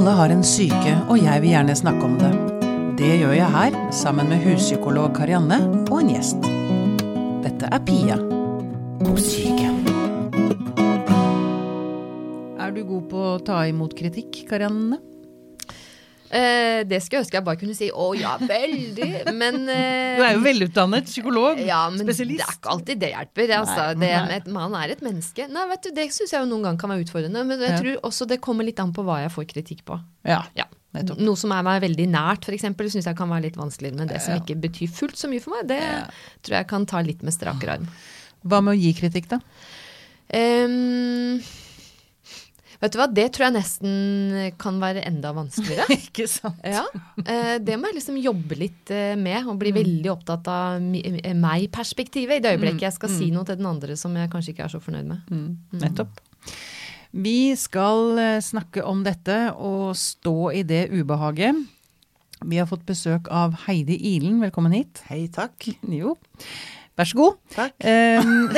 Alle har en syke, og jeg vil gjerne snakke om det. Det gjør jeg her, sammen med huspsykolog Karianne og en gjest. Dette er Pia på syke. Er du god på å ta imot kritikk, Karianne? Eh, det skulle jeg ønske jeg bare kunne si å ja, veldig, men eh, Du er jo velutdannet psykolog. ja, men spesialist. det er ikke alltid det hjelper. Altså. Det, et, man er et menneske. Nei, vet du, Det syns jeg jo noen ganger kan være utfordrende, men jeg Ja. tror også det kommer litt an på hva jeg får kritikk på. Ja, Ja. nettopp. Noe som er meg veldig nært, f.eks., syns jeg kan være litt vanskelig. Men det som ikke betyr fullt så mye for meg, det tror jeg kan ta litt med strakere arm. Hva med å gi kritikk, da? Ehm, vet du hva, det tror jeg nesten kan være enda vanskeligere. Ikke sant? Ja, eh, Det må jeg liksom jobbe litt eh, med, og Mm. bli veldig opptatt av eh, meg-perspektivet i det Mm. øyeblikket jeg skal si noe til den andre som jeg kanskje ikke er så fornøyd med. Mm, nettopp. Vi skal snakke om dette og stå i det ubehaget. Vi har fått besøk av Heidi Ilen, velkommen hit. Hei, takk. Jo, vær så god. Takk. Um,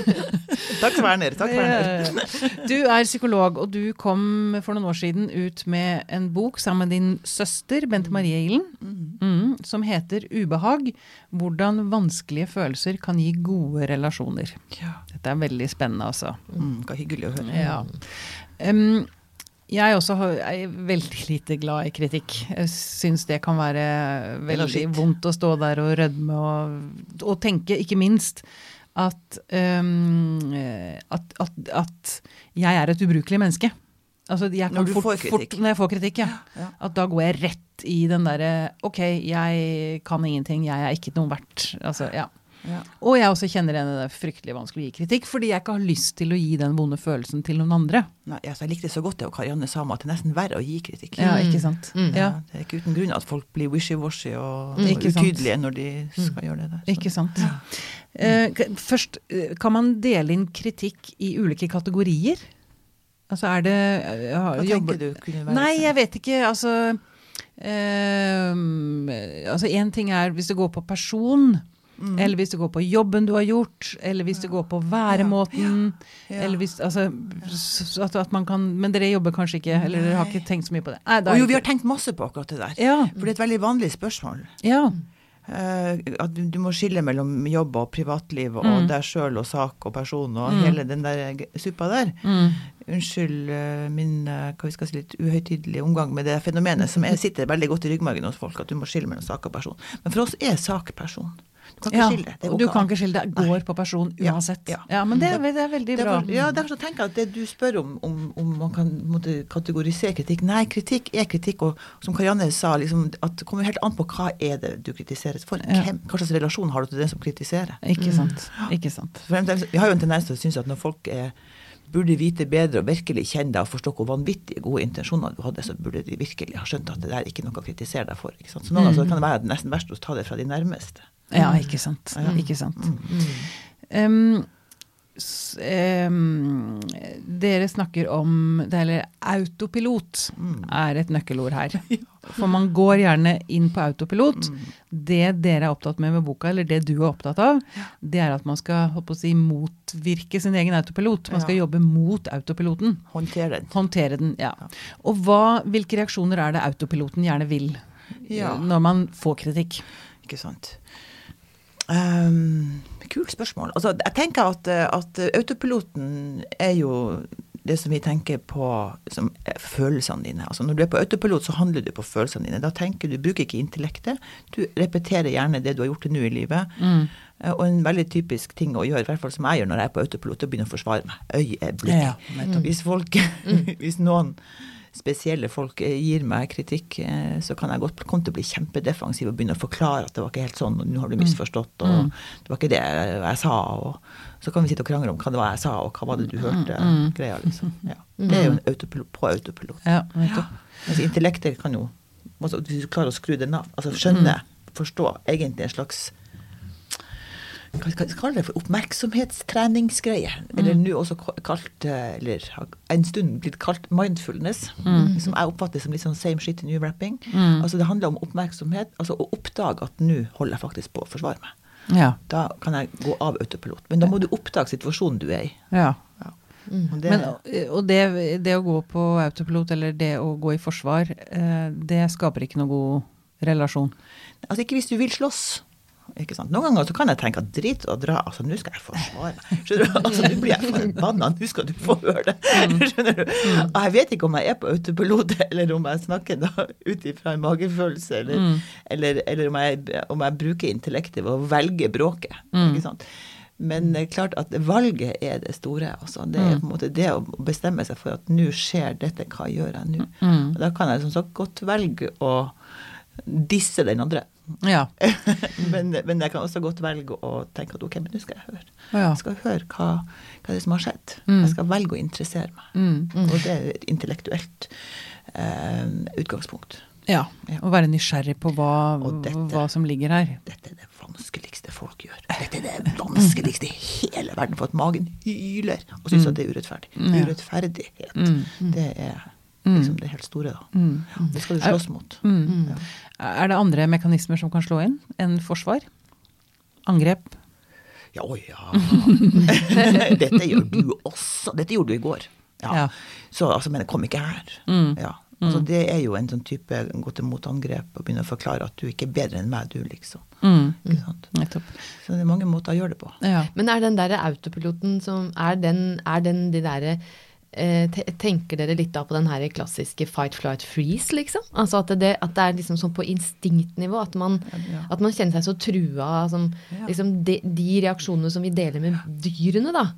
Takk, Werner. Takk, være nede. Du er psykolog, og du kom for noen år siden ut med en bok sammen med din søster Bente Marie Ilen, mm, som heter 'Ubehag hvordan vanskelige følelser kan gi gode relasjoner'. Ja. Dette er veldig spennende, altså. Mm, hyggelig å høre. Ja. Um, jeg også har- er veldig lite glad i kritikk. Jeg syns det kan være veldig vondt å stå der og rødme og, og tenke, ikke minst, at, um, at, at, at jeg er et ubrukelig menneske. Altså, jeg Når fort. Fort, når jeg får kritikk, ja. Ja. At da går jeg rett i den derre Ok, jeg kan ingenting, jeg er ikke noe verdt. Altså, ja. Ja. Og jeg også kjenner igjen det er fryktelig vanskelig å gi kritikk, fordi jeg ikke har lyst til å gi den vonde følelsen til noen andre. Nei, altså, jeg likte så godt det og Karianne sa om at det er nesten verre å gi kritikk. Ja, ikke sant? Mm. Ja, det er ikke uten grunn at folk blir wishy-washy og, Mm. og utydelige når de skal gjøre det der. så. ikke sant. Ja. Uh, først, eh, kan man dele inn kritikk i ulike kategorier? Altså er det ja, har- Hva jobber- tenker du kunne være Nei, jeg vet ikke. Altså eh, Altså ting er hvis det går på person. Mm. Eller hvis det går på jobben du har gjort, eller hvis det går på væremåten. Ja. Eller hvis, altså, at, at man kan, men dere jobber kanskje ikke, eller dere har ikke tenkt så mye på det? Nei, Og jo, vi har tenkt masse på akkurat det der. Ja, For det er et veldig vanlig spørsmål. ja. Uh, at du, du må skille mellom jobb og privatliv og Mm. deg sjøl og sak og person og Mm. hele den der suppa der. Mm. Unnskyld uh, min uh, hva vi skal si, litt uhøytidelige omgang med det fenomenet som er, sitter veldig godt i ryggmargen hos folk, at du må skille mellom sak og person. Men for oss er sak person. Du kan ikke Ja, skille det. du kan ikke skille det. Går på person uansett. Ja, ja. men det, det er veldig bra. Derfor, ja, derfor så tenker jeg at det du spør om, om, om man kan måtte kategorisere kritikk Nei, kritikk er kritikk, og som Karianne sa, liksom, at det kommer helt an på hva er det du kritiserer for. Ja. Hvem, hva slags relasjon har du til den som kritiserer? Ikke sant. Ikke sant. Vi har jo en tendens til å synes at når folk er, burde vite bedre og virkelig kjenne deg og forstå hvor vanvittige gode intensjoner du hadde, så burde de virkelig ha skjønt at det der er ikke noe å kritisere deg for. Ikke sant? Så noen ganger så kan det være nesten verst å ta det fra de nærmeste. Ja, ikke sant. Ja. Ikke sant. Um, s, um, dere snakker om det, Eller autopilot er et nøkkelord her. For man går gjerne inn på autopilot. Det dere er opptatt med med boka, eller det du er opptatt av, det er at man skal si, motvirke sin egen autopilot. Man skal jobbe mot autopiloten. Håndtere den. Håndtere den, ja. Og hva, hvilke reaksjoner er det autopiloten gjerne vil Ja. når man får kritikk? Ikke sant. Um, kult spørsmål. Altså, jeg tenker at, at autopiloten er jo det som vi tenker på som følelsene dine. Altså, når du er på autopilot, så handler du på følelsene dine. Da tenker du, bruker ikke intellektet. Du repeterer gjerne det du har gjort til nå i livet. Mm. Eh, Og en veldig typisk ting å gjøre, i hvert fall som jeg gjør når jeg er på autopilot, er å begynne å forsvare meg. Øyeblikk. Ja, nettopp. Hvis folk, hvis noen spesielle folk eh, gir meg kritikk, eh, så kan jeg godt komme til å bli kjempedefensiv og begynne å forklare at det var ikke helt sånn, og nå har du misforstått, og det var ikke det jeg sa, og så kan vi sitte og krangle om hva det var jeg sa, og hva var det du hørte, greia liksom. Ja. Det er jo en autopilot på autopilot. Ja, ja. Altså, intellektet kan jo, altså, hvis du klarer å skru den av, altså skjønne, forstå, egentlig en slags hva skal jeg kalle det for oppmerksomhetstreningsgreie. Eller nå også kalt, eh, eller en stund blitt kalt mindfulness. Som jeg oppfatter som litt sånn same shit new wrapping. Altså det handler om oppmerksomhet, altså å oppdage at nå holder jeg faktisk på å forsvare meg. Ja. Da kan jeg gå av autopilot. Men da må du oppdage situasjonen du er i. ja. Ja. Og det, Men, og det, det å gå på autopilot, eller det å gå i forsvar, eh, det skaper ikke noe god relasjon. altså ikke hvis du vil slåss. Ikke sant? Noen ganger så kan jeg tenke at drit og dra, altså nå skal jeg forsvare meg. Skjønner du? Altså Nå blir jeg forbanna, nå skal du få høre det. Skjønner du? Og jeg vet ikke om jeg er på autopilot, eller om jeg snakker da ut ifra en magefølelse, eller, eller, eller om, jeg, om jeg bruker intellektet ved å velge bråket. Ikke sant? Men det er klart at valget er det store. Altså. Det er på en måte det å bestemme seg for at nå skjer dette, hva gjør jeg nå? Mm. Da kan jeg som sagt godt velge å disse den andre. Ja. men, men jeg kan også godt velge å tenke at ok, men nå skal jeg høre. Ja. Jeg skal høre hva, hva som har skjedd. Mm. Jeg skal velge å interessere meg. Mm. Og det er et intellektuelt eh, utgangspunkt. ja. Ja. Å være nysgjerrig på hva, dette- hva som ligger her. Dette er det vanskeligste folk gjør. Dette er det vanskeligste i hele verden, for at magen hyler og syns at det er urettferdig. Mm. Urettferdighet, Mm. det er liksom det helt store, da. Mm. Det skal du slåss mot. Mm. Er det andre mekanismer som kan slå inn enn forsvar? Angrep? Ja, å ja. Dette gjør du også. Dette gjorde du i går. Ja. Ja. Så altså, men det kom ikke her. Mm. Ja. Altså, det er jo en sånn type gå til motangrep og begynne å forklare at du ikke er bedre enn meg, du, liksom. Mm. Ikke sant? Nettopp. Så det er mange måter å gjøre det på. Ja. Men er den der autopiloten som Er den, er den de derre Tenker dere litt da på den her klassiske fight, flight, freeze, liksom? Altså at det, at det er liksom sånn på instinktnivå, at man, Ja. at man kjenner seg så trua som Ja. liksom de, de reaksjonene som vi deler med dyrene, da.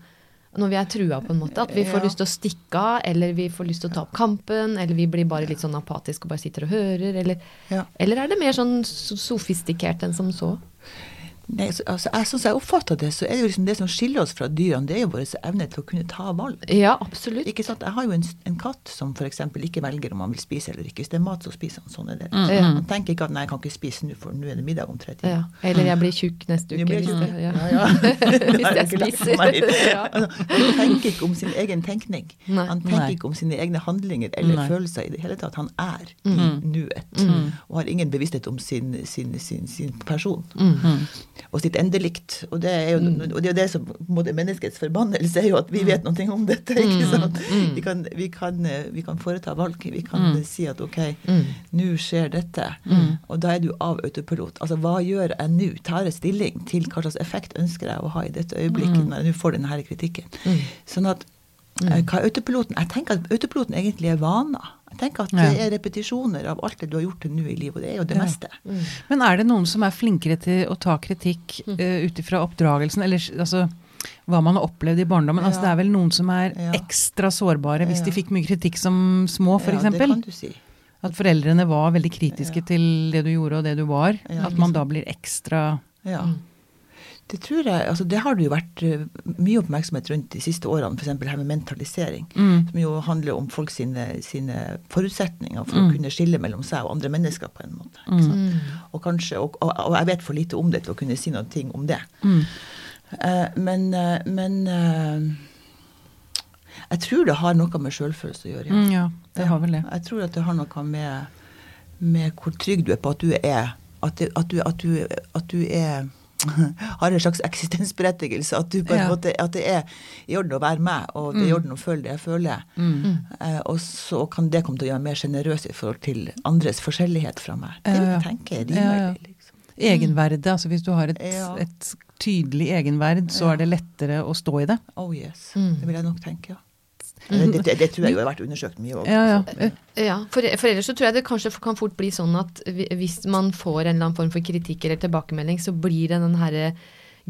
Når vi er trua, på en måte. At vi får Ja. lyst til å stikke av, eller vi får lyst til å ta opp kampen, eller vi blir bare litt sånn apatisk og bare sitter og hører, eller, eller er det mer sånn sofistikert enn som så? Nei, så, altså, jeg, sånn som jeg oppfatter det, så er det jo liksom det som skiller oss fra dyrene, det er jo vår evne til å kunne ta valg. Ja, absolutt. Ikke sant? Jeg har jo en, en katt som f.eks. ikke velger om han vil spise eller ikke. Hvis det er mat, så spiser han. Sånn er det. Mm. Han tenker ikke at 'nei, jeg kan ikke spise nå, for nå er det middag om tre Ja. Eller jeg blir tjukk neste uke. blir tjukk. ja. Ja, ja. Hvis jeg spiser. Altså, Han tenker ikke om sin egen tenkning. Nei. Han tenker Nei. ikke om sine egne handlinger eller Nei. følelser i det hele tatt. Han er Mm. i nuet. Og har ingen bevissthet om sin, sin, sin, sin person. Mm. Og sitt endelikt. Og det er jo, og det, er det som måte, menneskets forbannelse er jo at vi vet noe om dette. ikke sant? Vi, kan, vi, kan, vi kan foreta valg. Vi kan mm. si at ok, Mm. nå skjer dette. Og da er du av autopilot. Altså hva gjør jeg nå? Tar jeg stilling til hva slags effekt ønsker jeg å ha i dette øyeblikket når jeg nå får denne kritikken? Sånn at eh, hva er autopiloten? Jeg tenker at autopiloten egentlig er vaner. Jeg tenker at det er repetisjoner av alt det du har gjort til nå i livet, og det er jo det Ja. meste. Men er det noen som er flinkere til å ta kritikk uh, ut ifra oppdragelsen, eller altså hva man har opplevd i barndommen? Altså, det er vel noen som er Ja. ekstra sårbare hvis Ja. de fikk mye kritikk som små, Ja, det f.eks. kan du si. At foreldrene var veldig kritiske Ja. til det du gjorde og det du var. Ja, at man da blir ekstra Ja. Det tror jeg, altså det har det jo vært eh, mye oppmerksomhet rundt de siste årene, f.eks. her med mentalisering. Mm. Som jo handler om folk sine, sine forutsetninger for Mm. å kunne skille mellom seg og andre mennesker på en måte. Sant? Og, kanskje, og, og, og jeg vet for lite om det til å kunne si noe ting om det. Mm. Eh, men uh, men uh, jeg tror det har noe med sjølfølelse å gjøre. ja. Mm, ja, det har vel det. Jeg tror at det har noe med, med hvor trygg du er på at du er At, det, at, du, at, du, at du er har en slags eksistensberettigelse. At, du på en Ja. måte, at det er i orden å være meg, og det er i orden å føle det jeg føler. Mm. Eh, og så kan det komme til å gjøre meg mer sjenerøs i forhold til andres forskjellighet fra meg. Det Ja, vil jeg tenke Ja, ja. rimelig. Liksom. Egenverdet, altså hvis du har et, Ja. et tydelig egenverd, så er det lettere å stå i det. Oh yes. Mm. Det vil jeg nok tenke, ja. Det, det, det tror jeg jo har vært undersøkt mye òg. Ja, ja. Eh, Ja, for, for ellers så tror jeg det kanskje kan fort bli sånn at hvis man får en eller annen form for kritikk eller tilbakemelding, så blir det den herre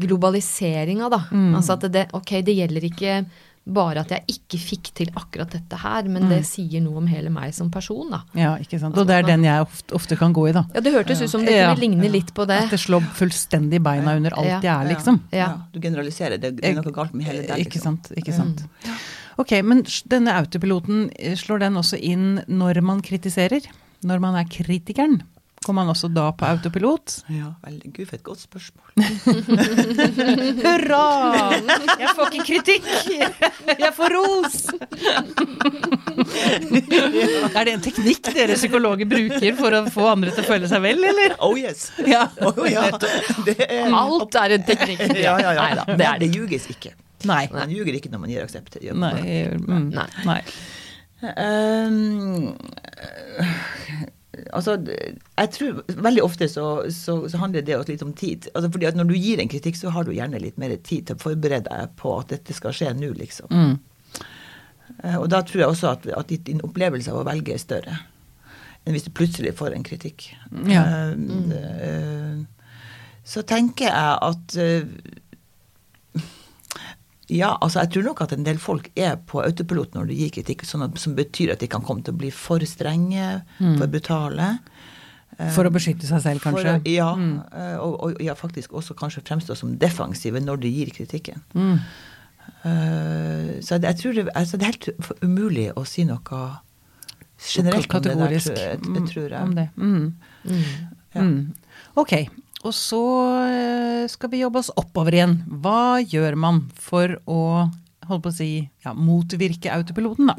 globaliseringa, da. Mm. Altså at det, ok, det gjelder ikke bare at jeg ikke fikk til akkurat dette her, men det sier noe om hele meg som person, da. Ja, ikke sant. Og det er den jeg ofte, ofte kan gå i, da. Ja, det hørtes ut som det Ja. kunne ja. litt på det. At det slår fullstendig beina under alt Ja. jeg er, liksom. Ja. Du generaliserer. Det, det er noe galt med hele deg. Ikke Liksom. sant. ikke sant. Ok, Men denne autopiloten, eh, slår den også inn når man kritiserer? Når man er kritikeren? Kommer man også da på autopilot? Ja, veldig. Gud, for et godt spørsmål. Hurra! Jeg får ikke kritikk! Jeg får ros! Er det en teknikk dere psykologer bruker for å få andre til å føle seg vel, eller? Oh yes! Ja. Oh, ja. Det er, Alt er en teknikk. ja, ja, ja. Neida, det er det. det ljuges ikke. Nei. Man ljuger ikke når man gir aksept. gjør man Nei. Mm. Nei. Nei. Um, altså, jeg tror veldig ofte så, så, så handler det også litt om tid. Altså, fordi at når du gir en kritikk, så har du gjerne litt mer tid til å forberede deg på at dette skal skje nå, liksom. Mm. Eh, Og da tror jeg også at, at din opplevelse av å velge er større enn hvis du plutselig får en kritikk. Ja. Mm. eh, Så tenker jeg at eh, Ja, altså jeg tror nok at en del folk er på autopilot når de gir kritikk, sånn at, som betyr at de kan komme til å bli for strenge, for brutale. For å beskytte seg selv, kanskje. For, ja, Mm. eh, og, og ja, faktisk også kanskje fremstå som defensive når de gir kritikken. Mm. Uh, så jeg tror det, altså det er helt umulig å si noe generelt om det der, tror jeg. mm, tror jeg. om det. Mm. Mm. Ja. Mm. Ok, og så eh, skal vi jobbe oss oppover igjen. Hva gjør man for å holdt på å si, ja, motvirke autopiloten, da?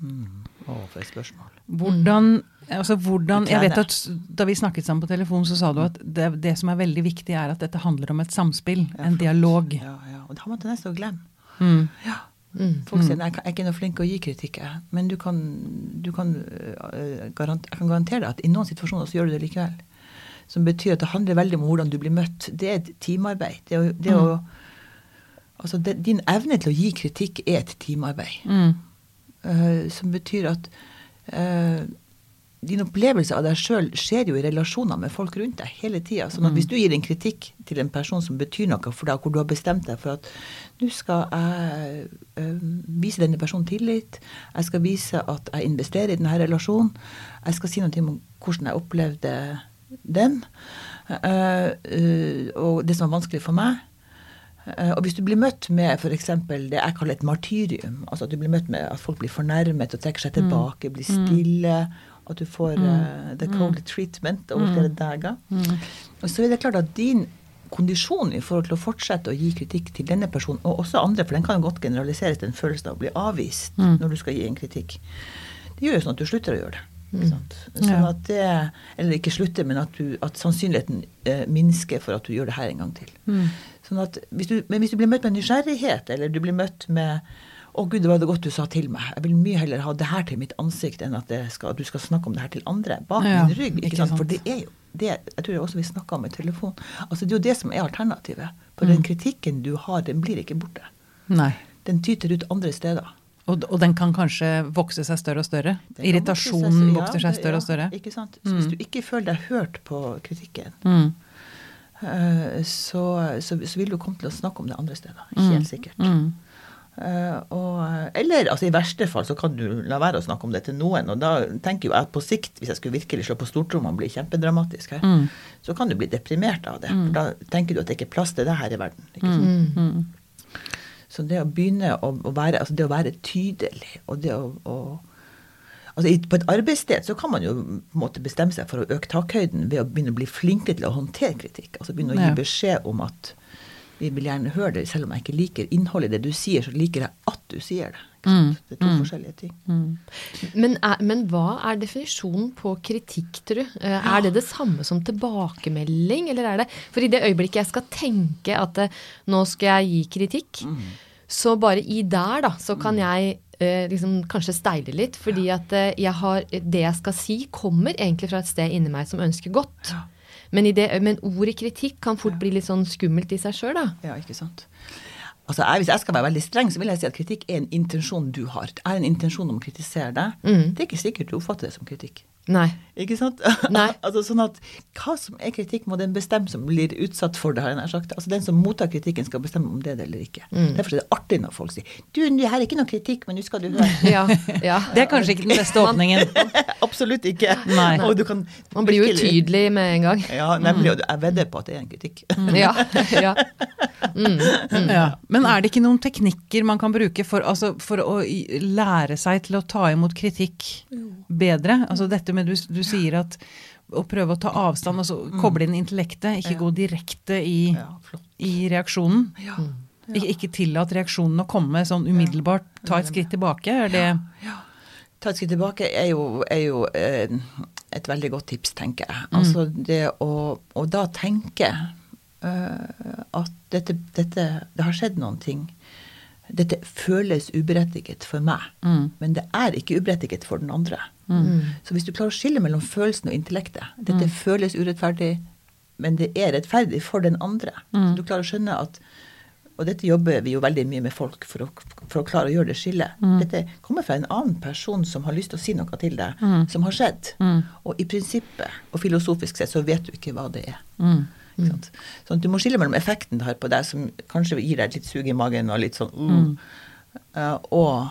Mm. Å, for et spørsmål. Hvordan, altså hvordan Jeg vet at Da vi snakket sammen på telefon, så sa du at det, det som er veldig viktig, er at dette handler om et samspill. Ja, en dialog. Ja, ja. Og det har man tendens til å glemme. Mm. Ja. Mm. Folk sier at jeg jeg er ikke noe flink til å gi kritikk, men du kan, du kan, garant, jeg kan garantere deg at i noen situasjoner så gjør du det likevel. Som betyr at det handler veldig om hvordan du blir møtt. Det er et teamarbeid. Det, å- det å, altså det, din evne til å gi kritikk er et teamarbeid. Mm. Uh, som betyr at uh, din opplevelse av deg sjøl skjer jo i relasjoner med folk rundt deg hele tida. Sånn at hvis du gir en kritikk til en person som betyr noe for deg, hvor du har bestemt deg for at nå skal jeg eh, vise denne personen tillit, jeg skal vise at jeg investerer i denne relasjonen, jeg skal si noe om hvordan jeg opplevde den, eh, eh, og det som var vanskelig for meg. Eh, Og hvis du blir møtt med f.eks. det jeg kaller et martyrium, altså at du blir møtt med at folk blir fornærmet og trekker seg tilbake, blir stille, at du får uh, the cold treatment over flere dager, og så er det klart at din kondisjon i forhold til å fortsette å gi kritikk til denne personen, og også andre, for den kan jo godt generaliseres til en følelse av å bli avvist når du skal gi en kritikk, det gjør jo sånn at du slutter å gjøre det. Ikke? Sånn at det, eller ikke slutter, men at, du, at sannsynligheten eh, minsker for at du gjør det her en gang til. Mm. Sånn at hvis du, men hvis du blir møtt med nysgjerrighet, eller du blir møtt med 'Å, gud, det var det godt du sa til meg'. Jeg vil mye heller ha det her til mitt ansikt enn at, det skal, at du skal snakke om det her til andre. Bak Ja, min rygg. ikke Ikke sant? For det er jo det jeg tror jeg også vi snakka om i telefon. Altså, det er jo det som er alternativet. For den kritikken du har, den blir ikke borte. Nei. Den tyter ut andre steder. Og, og den kan kanskje vokse seg større og større? Irritasjonen vokse vokser ja, seg større og større? Ja, ikke sant? Så hvis du ikke føler deg hørt på kritikken, Mm. eh, så, så, så vil du komme til å snakke om det andre steder. Helt sikkert. Mm. Uh, og, eller altså, i verste fall så kan du la være å snakke om det til noen. Og da tenker jo jeg på sikt, hvis jeg skulle virkelig slå på stortromma og bli kjempedramatisk her, Mm. så kan du bli deprimert av det. For da tenker du at det ikke er plass til det her i verden. Ikke sant? Mm. Så det å begynne å, å være altså det å være tydelig og det å, å Altså i, På et arbeidssted så kan man jo på en måte bestemme seg for å øke takhøyden ved å begynne å bli flinkere til å håndtere kritikk. Altså begynne å gi beskjed om at vi vil gjerne høre det, selv om jeg ikke liker innholdet i det du sier, så liker jeg at du sier det. Sant? Det er to forskjellige ting. Mm. Men, er, men hva er definisjonen på kritikk, tror du? Er Er det det samme som tilbakemelding, eller er det For i det øyeblikket jeg skal tenke at eh, nå skal jeg gi kritikk, så bare i der, da, så kan jeg eh, liksom kanskje steile litt. Fordi at eh, jeg har Det jeg skal si, kommer egentlig fra et sted inni meg som ønsker godt. Men, i det, men ordet kritikk kan fort bli litt sånn skummelt i seg sjøl, da. Ja, ikke sant. Altså, jeg, Hvis jeg skal være veldig streng, så vil jeg si at kritikk er en intensjon du har. Jeg har en intensjon om å kritisere deg. Mm. Det er ikke sikkert du oppfatter det som kritikk. Nei. Ikke sant? Nei. altså sånn at Hva som er kritikk, må den bestemme som blir utsatt for det. har jeg nær sagt. Altså Den som mottar kritikken, skal bestemme om det er det eller ikke. Mm. Derfor er det artig når folk sier du, det her er ikke noe kritikk, men nå skal du høre. Ja, ja. Det er kanskje ikke den beste åpningen. Absolutt ikke. Nei. Og du kan Man blir jo utydelig med en gang. Ja, nemlig. Og jeg vedder på at det er en kritikk. Ja. ja. Mm, mm. Ja. Men er det ikke noen teknikker man kan bruke for, altså, for å lære seg til å ta imot kritikk bedre? Altså dette med du, du sier at å prøve å ta avstand, altså koble inn intellektet, ikke Ja. gå direkte i, Ja, i reaksjonen. Ja. Ik ikke tillat reaksjonen å komme sånn umiddelbart. Ta et skritt tilbake. Er det Ta et skritt tilbake er jo, er jo eh, et veldig godt tips, tenker jeg. Altså det å, å da tenke eh, at dette, dette Det har skjedd noen ting. Dette føles uberettiget for meg, Mm. men det er ikke uberettiget for den andre. Mm. Så hvis du klarer å skille mellom følelsen og intellektet Dette føles urettferdig, men det er rettferdig for den andre. Så du klarer å skjønne at Og dette jobber vi jo veldig mye med folk for å, for å klare å gjøre det skillet. Dette kommer fra en annen person som har lyst til å si noe til deg, som har skjedd. Og i prinsippet og filosofisk sett så vet du ikke hva det er. Mm. Sånn at du må skille mellom effekten det har på deg, som kanskje gir deg et litt sug i magen og litt sånn uh, eh, og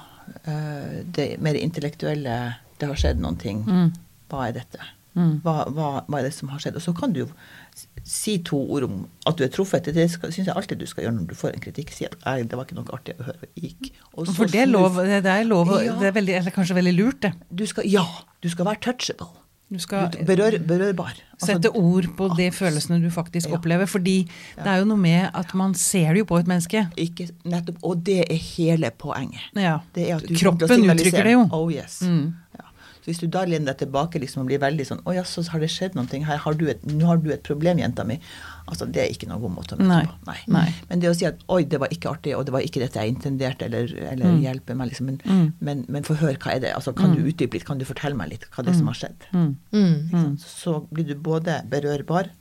uh, det mer intellektuelle Det har skjedd noen ting. Mm. Hva er dette? Mm. Hva, hva, hva er det som har skjedd? Og så kan du jo si to ord om at du er truffet. Det syns jeg alltid du skal gjøre når du får en kritikk. Si at «Nei, det var ikke noe artig å høre. Gikk. For det er lov, det er lov Ja. det er veldig, eller kanskje veldig lurt, det. Du skal, ja, du skal være touchable. Du skal Du- Berør, berørbar. Altså, sette ord på de følelsene du faktisk Ja. opplever. Fordi det er jo noe med at man ser det jo på et menneske. ikke, nettopp, og det er hele poenget. Ja. Det er at du Kroppen uttrykker det jo. Oh yes. Mm. Ja. Så hvis du da lener deg tilbake liksom, og blir veldig sånn Å ja, så har det skjedd noe. Her har du et, nå har du et problem, jenta mi. Altså, det er ikke noen god måte å møte Nei. på. Nei. Nei. Men det å si at oi, det var ikke artig, og det var ikke dette jeg intenderte, eller, eller hjelpe meg, liksom. Men, Mm. men, men få høre, hva er det? Altså, kan du utdype litt? Kan du fortelle meg litt hva det er som har skjedd? Mm. Mm. Ikke sant? Så blir du både berørbar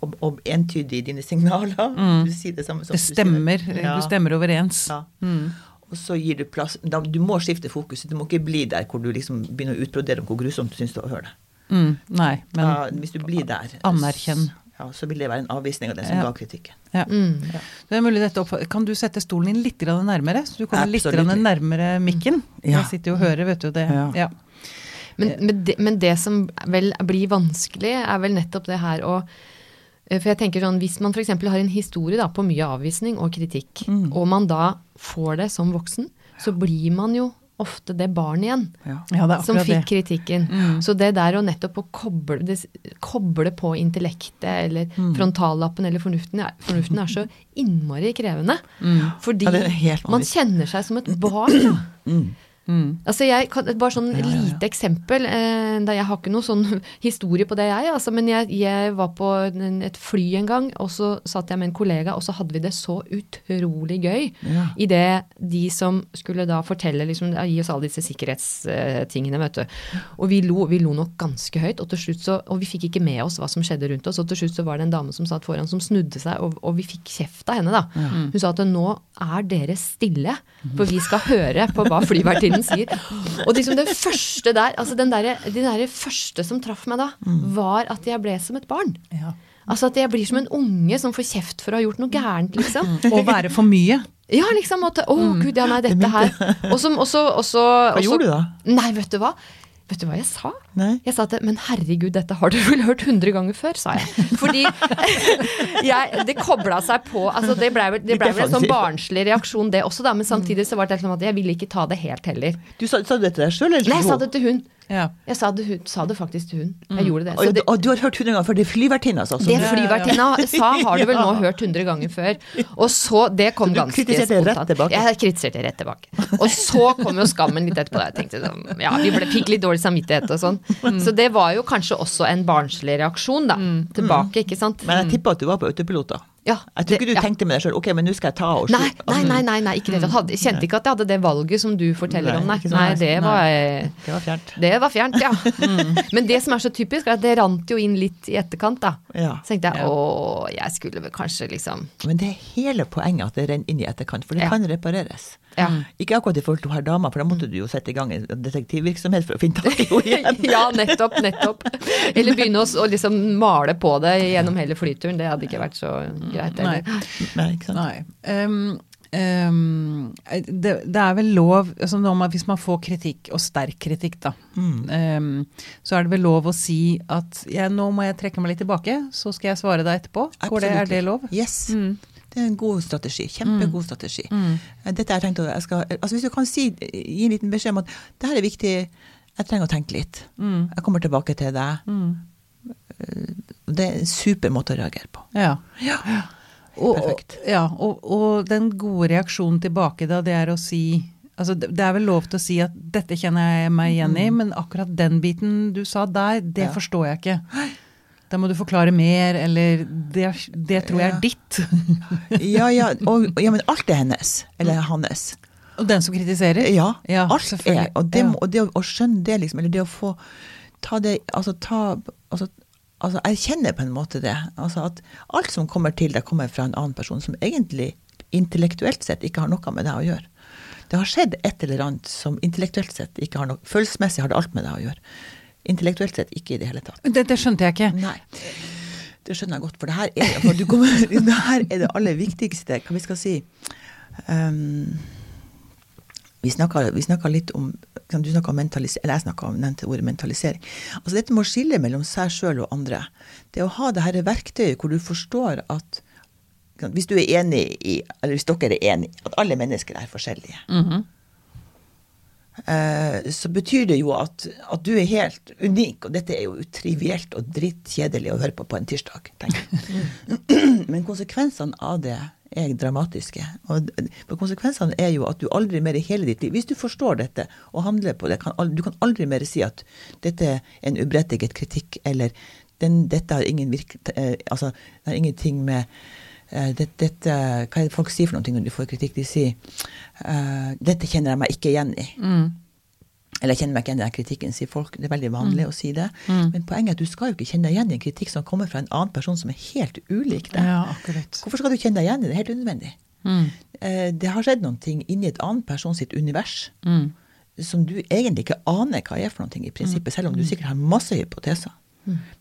og, og entydig i dine signaler. Mm. Du sier det samme som Det du sier stemmer. Ja. Du stemmer overens. Ja. Mm. Og så gir du plass da, Du må skifte fokus. Du må ikke bli der hvor du liksom begynner å utbrodere om hvor grusomt du syns det er å høre det. Mm. Nei, men Ja, hvis du blir der, anerkjenn. Ja, så vil det være en avvisning av den som Ja. ga kritikken. ja. Mm. Det er mulig dette opp... Kan du sette stolen din litt nærmere, så du kommer litt grann nærmere mikken? Ja. Jeg sitter jo og hører, vet du det. Ja. Ja. Men, men, det, men det som vel blir vanskelig, er vel nettopp det her å For jeg tenker sånn, Hvis man f.eks. har en historie da, på mye avvisning og kritikk, Mm. og man da får det som voksen, så blir man jo ofte det barnet igjen. Ja. ja, det Som fikk kritikken. Mm. Så det der å nettopp å koble, det, koble på intellektet eller Mm. frontallappen eller fornuften, fornuften er så innmari krevende. Mm. Fordi Ja, man kjenner seg som et barn. Mm. Mm. Altså jeg, bare sånn Ja, ja, lite eksempel. Eh, jeg har ikke noe sånn historie på det, jeg. Altså, men jeg, jeg var på et fly en gang, og så satt jeg med en kollega, og så hadde vi det så utrolig gøy. Ja. I det de som skulle da fortelle, liksom, gi oss alle disse sikkerhetstingene, vet du. Og vi lo, vi lo nok ganske høyt, og til slutt så, og vi fikk ikke med oss hva som skjedde rundt oss. Og til slutt så var det en dame som satt foran som snudde seg, og, og vi fikk kjeft av henne, da. Hun sa at nå er dere stille, for vi skal høre på hva flyvertinnen sier. Og liksom det første der, altså den der, den der første som traff meg da, var at jeg ble som et barn. Ja. Altså at jeg blir som en unge som får kjeft for å ha gjort noe gærent, liksom. Å være for mye. Ja, liksom Å, Å, gud, ja, nei, dette her. Og så, og så, og Hva gjorde du da? Nei, vet du hva? Vet du hva jeg sa? Nei? Jeg sa at men herregud, dette har du vel hørt hundre ganger før, sa jeg. Fordi jeg, det kobla seg på altså Det blei ble vel en sånn barnslig reaksjon, det også, da. Men samtidig så var det sånn at jeg ville ikke ta det helt heller. Du sa, sa du det til deg sjøl, eller Nei, jeg sa det til hun. Ja. Jeg sa det, hun, sa det faktisk til hun. Jeg gjorde det. Så det, og du har hørt hundre ganger før det er flyvertinna, altså? det flyvertinna sa, har du vel nå hørt hundre ganger før. Og så, det kom Så du ganske kritiserte rett spontant. tilbake? Jeg kritiserte rett tilbake. Og så kom jo skammen litt etterpå. Jeg tenkte sånn, ja, Vi ble, fikk litt dårlig samvittighet og sånn. Så det var jo kanskje også en barnslig reaksjon, da. Tilbake, ikke sant. Men jeg tipper at du var på autopilot, da. Ja, Jeg tror ikke du ja. tenkte med deg sjøl ok, men nå skal jeg ta og Nei, slutte. nei, nei, nei, nei ikke det. Jeg hadde, kjente ikke at jeg hadde det valget som du forteller Nei, om, nei. sånn. Nei, det var Det var fjernt. Det var fjernt, ja. Men det som er så typisk, er at det rant jo inn litt i etterkant, da. Ja. Så tenkte jeg Ja. å, jeg skulle vel kanskje liksom Men det er hele poenget at det renner inn i etterkant, for det Ja. kan repareres. Ja. Ikke akkurat i forhold til hun her dama, for da måtte du jo sette i gang en detektivvirksomhet for å finne tak i henne igjen. Ja, nettopp, nettopp. Eller begynne å, liksom male på det gjennom hele flyturen. Det hadde ikke vært så greit. Nei. Eller. Nei, ikke sant? Nei. Um, um, det, det er vel lov altså når man, Hvis man får kritikk, og sterk kritikk, da, Mm. um, så er det vel lov å si at ja, nå må jeg trekke meg litt tilbake, så skal jeg svare deg etterpå. Går det, er det lov? Yes. Mm. Det er en god strategi. Kjempegod strategi. Mm. Eh, Dette jeg tenkt å, jeg skal, altså Hvis du kan si, gi en liten beskjed om at det her er viktig, jeg trenger å tenke litt. Mm. Jeg kommer tilbake til deg. Mm. Det er en super måte å reagere på. Ja. Ja. Og, Perfekt. Ja, og, og den gode reaksjonen tilbake da, det er å si altså det det er vel lov til å si at dette kjenner jeg meg igjen i, men akkurat den biten du sa der, det Ja. forstår jeg ikke. Da må du forklare mer, eller det, det tror jeg er ditt. Ja, ja, og, ja, men alt er hennes. Eller hans. Og den som kritiserer? Ja, Ja, alt er. Og det, og det å skjønne det, liksom, eller det å få ta det Altså ta altså, altså erkjenne på en måte det. Altså at alt som kommer til deg, kommer fra en annen person som egentlig intellektuelt sett ikke har noe med deg å gjøre. Det har skjedd et eller annet som intellektuelt sett ikke har noe Følelsesmessig har det alt med deg å gjøre. Intellektuelt sett ikke i det hele tatt. Det, det skjønte jeg ikke. Nei. Det skjønner jeg godt, for det her er, for du kommer, det, her er det aller viktigste, hva vi skal si um, Vi snakka litt om Du snakka om mentalisering, eller jeg snakka om nevnte ordet mentalisering. Altså dette med å skille mellom seg sjøl og andre. Det å ha det her verktøyet hvor du forstår at Hvis du er enig i, eller hvis dere er enig at alle mennesker er forskjellige, Mm eh, så betyr det jo at, at du er helt unik, og dette er jo trivielt og drittkjedelig å høre på på en tirsdag, jeg. Men konsekvensene av det er dramatiske. Og konsekvensene er jo at du aldri mer i hele ditt liv Hvis du forstår dette og handler på det, kan, du kan aldri mer si at dette er en uberettiget kritikk, eller den, dette har ingen virk, eh, altså, det har ingenting med eh, det, dette, Hva er det folk sier for noe når de får kritikk? De sier uh, 'Dette kjenner jeg meg ikke igjen i'. Mm. Eller jeg kjenner meg ikke igjen i den kritikken, sier folk. Det er veldig vanlig å si det. Mm. Men poenget er at du skal jo ikke kjenne deg igjen i en kritikk som kommer fra en annen person som er helt ulik deg. Ja. Hvorfor skal du kjenne deg igjen i det? Det er helt unødvendig. Mm. Eh, det har skjedd noen ting inni et annet person sitt univers Mm. som du egentlig ikke aner hva er for noe i prinsippet, selv om du sikkert har masse hypoteser.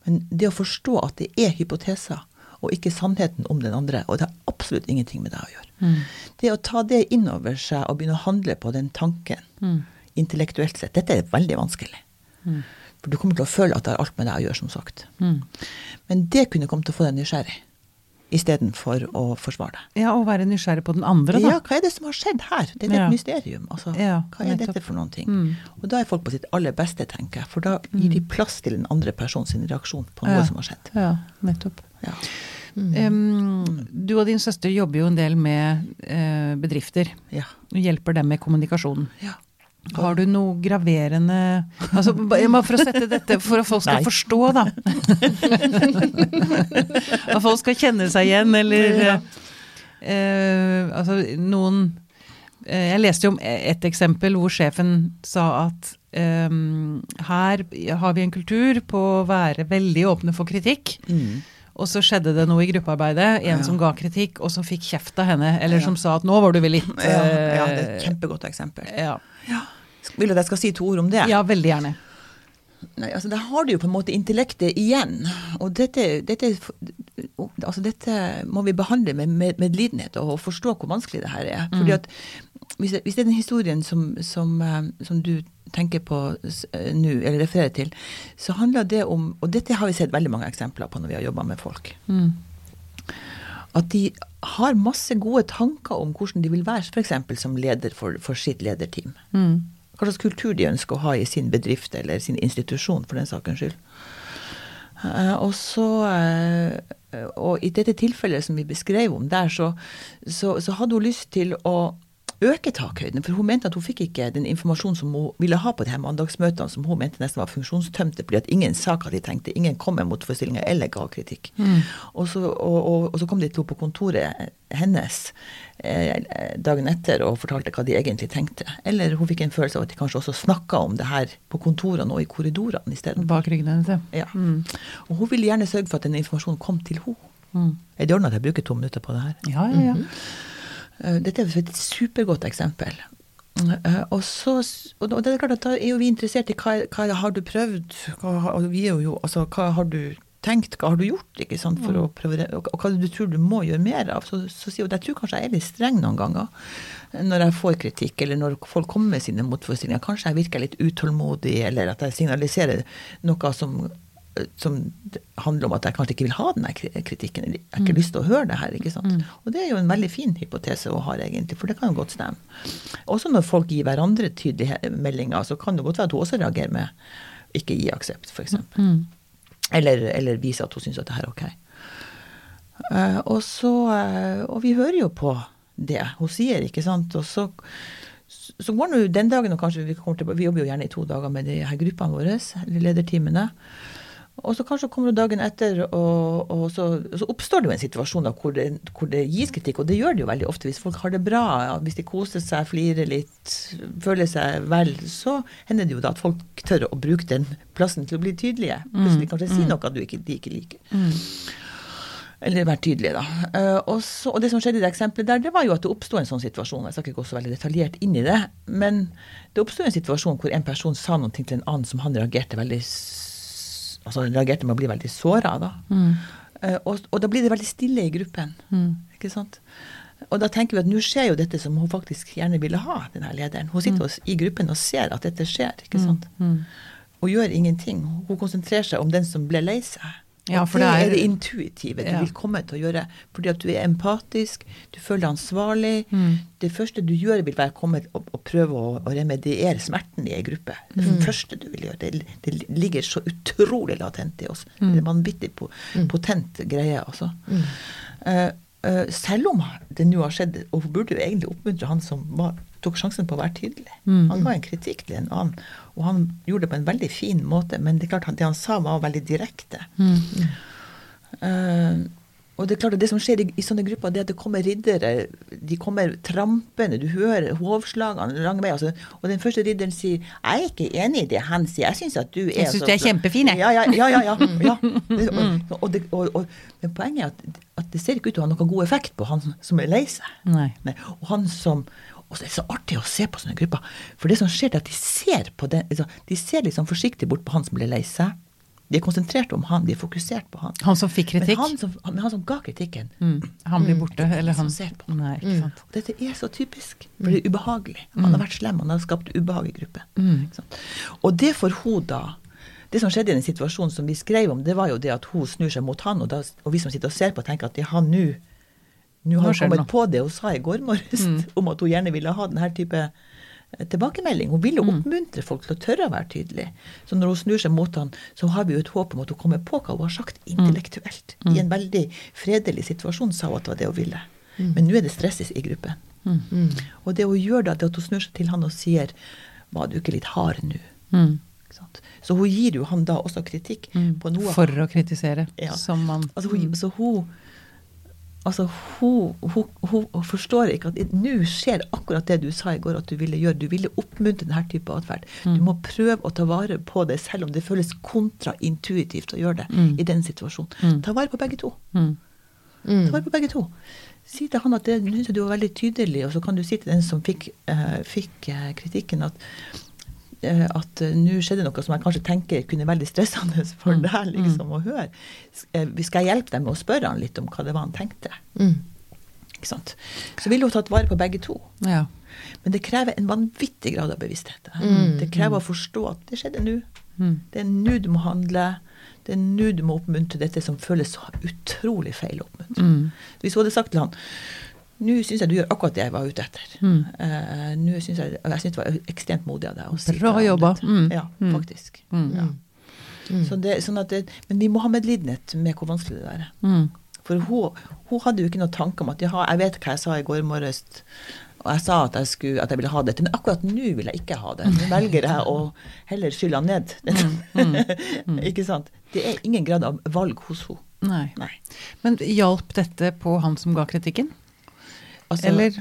Men det å forstå at det er hypoteser, og ikke sannheten om den andre, og det har absolutt ingenting med deg å gjøre. Mm. Det å ta det inn over seg og begynne å handle på den tanken, Mm. intellektuelt sett, dette er veldig vanskelig. Mm. For du kommer til å føle at det har alt med deg å gjøre, som sagt. Mm. Men det kunne komme til å få deg nysgjerrig, istedenfor å forsvare deg. Ja, Og være nysgjerrig på den andre, da. Ja, hva er det som har skjedd her? Det er Ja. et mysterium. Altså, Ja, hva er nettopp. dette for noen ting? Mm. Og da er folk på sitt aller beste, tenker jeg. For da gir de plass til den andre personens reaksjon på noe Ja. som har skjedd. Ja, nettopp. Ja. Em, du og din søster jobber jo en del med uh, bedrifter. Ja. Du hjelper dem med kommunikasjon. ja. Har du noe graverende altså, Bare For å sette dette, for at folk skal Nei. forstå, da. at folk skal kjenne seg igjen, eller Ja. uh, Altså, noen uh, Jeg leste jo om et eksempel hvor sjefen sa at eh, her har vi en kultur på å være veldig åpne for kritikk. Mm. Og så skjedde det noe i gruppearbeidet. En Ja. som ga kritikk, og som fikk kjeft av henne. Eller Ja. som sa at 'nå var du vel litt Ja, ja, det er eh, et kjempegodt eksempel. ja. Vil du at jeg skal si to ord om det? ja, veldig gjerne. Nei, altså Der har du jo på en måte intellektet igjen. Og dette, dette, altså dette må vi behandle med med- medlidenhet og forstå hvor vanskelig det her er. Fordi at Hvis det, hvis det er den historien som, som, eh, som du tenker på eh, nå, eller refererer til, så handler det om Og dette har vi sett veldig mange eksempler på når vi har jobba med folk. Mm. At de har masse gode tanker om hvordan de vil være, f.eks. som leder for, for sitt lederteam. Mm. Hva slags kultur de ønsker å ha i sin bedrift eller sin institusjon, for den sakens skyld. Eh, og så Og i dette tilfellet som vi beskrev om der, så, så, så hadde hun lyst til å øke takhøyden. For hun mente at hun fikk ikke den informasjonen som hun ville ha på de her mandagsmøtene, som hun mente nesten var funksjonstømte, fordi at ingen sa hva de tenkte. Ingen kom med motforestillinger eller ga kritikk. Og, så, og, og, og så kom de to på kontoret hennes eh, dagen etter og fortalte hva de egentlig tenkte. Eller hun fikk en følelse av at de kanskje også snakka om det her på kontorene og i korridorene isteden. Bak ryggen hennes, ja. Ja. Mm. Og hun ville gjerne sørge for at den informasjonen kom til henne. Mm. Er det ordna at jeg bruker to minutter på det her? Ja, ja, ja. Eh, Dette er et supergodt eksempel. Eh, Og, så, og det er klart at da er jo vi interessert i hva, hva har du prøvd, hva, vi er jo, altså, hva har du tenkt, hva har du gjort, ikke sant, for å prøve, det, og hva du tror du må gjøre mer av. Så, så sier hun jeg tror kanskje jeg er litt streng noen ganger når jeg får kritikk, eller når folk kommer med sine motforestillinger. Kanskje jeg virker litt utålmodig, eller at jeg signaliserer noe som som handler om at jeg kanskje ikke vil ha denne kritikken. eller Jeg har ikke lyst til å høre det her. ikke sant? Og det er jo en veldig fin hypotese å ha, egentlig, for det kan jo godt stemme. Også når folk gir hverandre tydelige meldinger, så kan det godt være at hun også reagerer med ikke gi aksept, f.eks. Mm. Eller, eller vise at hun syns at det her er ok. Uh, og, så, uh, og vi hører jo på det hun sier, ikke sant. Og så, så går nå den dagen, og kanskje vi kommer til, vi jobber jo gjerne i to dager med de her gruppene våre, lederteamene. Og så kanskje kommer du dagen etter, og, og så, så, oppstår det jo en situasjon da, hvor, det, hvor, det, gis kritikk. Og det gjør det jo veldig ofte hvis folk har det bra. Ja, hvis de koser seg, flirer litt, føler seg vel, så hender det jo da at folk tør å bruke den plassen til å bli tydelige. Plutselig kanskje si noe du ikke, de ikke liker. Eller være tydelige, da. Uh, og, så, og, det som skjedde i det eksempelet der, det var jo at det oppsto en sånn situasjon. Jeg skal ikke gå så veldig detaljert inn i det, men det oppsto en situasjon hvor en person sa noe til en annen som han reagerte veldig altså reagerte med å bli veldig såra. Da. Mm. Uh, og, og, da blir det veldig stille i gruppen. Mm. ikke sant? Og da tenker vi at nå skjer jo dette som hun faktisk gjerne ville ha, denne lederen. Hun sitter mm. i gruppen og ser at dette skjer, ikke sant. Mm. Mm. Og gjør ingenting. Hun konsentrerer seg om den som ble lei seg. Ja, det det er det intuitive du ja. vil komme til å gjøre. Fordi at du er empatisk, du føler deg ansvarlig. Mm. Det første du gjør, vil være å komme og, og prøve å, å, remediere smerten i ei gruppe. Det mm. første du vil gjøre. Det, det, ligger så utrolig latent i oss. Mm. Det er en vanvittig mm. potent greie, altså. Uh, selv om det nå har skjedd, og hun burde jo egentlig oppmuntre han som var tok sjansen på å være tydelig. Mm. Han ga en kritikk til en annen, og han gjorde det på en veldig fin måte. Men det er klart det han sa, var veldig direkte. Mm. Uh, og det er klart at det som skjer i, i, sånne grupper, det er at det kommer riddere. De kommer trampende. Du hører hovslagene lang vei. Altså, og den første ridderen sier 'Jeg er ikke enig i det han sier. Jeg syns at du er Jeg syns du er kjempefin, jeg. Ja, ja, ja. ja, ja, ja. Og, og, det, og, men poenget er at, at, det ser ikke ut til å ha noen god effekt på han som er lei seg. Nei. Nei. Og han som og så er det så artig å se på sånne grupper. For det som skjer, er at de ser på den, altså, de ser liksom forsiktig bort på han som blir lei seg. De er konsentrert om han, de er fokusert på han. Han som fikk kritikk? Men han som, han, han som ga kritikken. Mm. Han blir borte, mm. eller han på. Nei, ikke sant? Mm. Dette er så typisk, for det er ubehagelig. Han har mm. vært slem, han har skapt ubehag i gruppen. Mm. Og det får hun da det som skjedde i den situasjonen som vi skrev om, det var jo det at hun snur seg mot han, og, da, og vi som sitter og ser på, tenker at ja, nå nå har hun kommet på det hun sa i går morges, mm. om at hun gjerne ville ha denne type tilbakemelding. Hun vil jo oppmuntre folk til å tørre å være tydelig. Så når hun snur seg mot han, så har vi jo et håp om at hun kommer på hva hun har sagt mm. intellektuelt. Mm. I en veldig fredelig situasjon sa hun at det var det hun ville. Mm. Men nå er det stress i gruppen. Mm. Og det hun gjør da, det er at hun snur seg til han og sier Var du ikke litt hard nå? Så hun gir jo han da også kritikk på noe For å kritisere, ja. som man altså, hun, Så hun Altså, hun, hun, hun, hun, forstår ikke at nå skjer akkurat det du sa i går at du ville gjøre. Du ville oppmuntre denne type atferd. Mm. Du må prøve å ta vare på det, selv om det føles kontraintuitivt å gjøre det mm. i den situasjonen. Mm. Ta vare på begge to. Mm. Ta vare på begge to. Si til han at det du var veldig tydelig, og så kan du si til den som fikk, uh, fikk uh, kritikken, at at uh, nå skjedde noe som jeg kanskje tenker kunne være veldig stressende for mm. deg liksom, å høre. Uh, skal jeg hjelpe deg med å spørre han litt om hva det var han tenkte? Mm. Ikke sant? Så ville hun tatt vare på begge to. Ja. Men det krever en vanvittig grad av bevissthet. Mm. Det krever å forstå at det skjedde nå. Mm. Det er nå du må handle. Det er nå du må oppmuntre dette som føles så utrolig feil å oppmuntre. Mm. Hvis hun hadde sagt til han nå syns jeg du gjør akkurat det jeg var ute etter. Mm. Uh, nå synes jeg, jeg synes det var ekstremt modig av deg. Si Bra jobba. Mm. Ja, mm. faktisk. Mm. Ja. Mm. Så det, sånn det, men vi må ha medlidenhet med hvor vanskelig det er. Mm. For hun, hun, hadde jo ikke noen tanke om at ja, jeg vet hva jeg sa i går morges. Og jeg sa at jeg, skulle, at jeg ville ha dette, men akkurat nå vil jeg ikke ha det. Nå velger jeg å heller skylle han ned. ikke sant? Det er ingen grad av valg hos henne. Nei. Nei. Men hjalp dette på han som ga kritikken? Altså, eller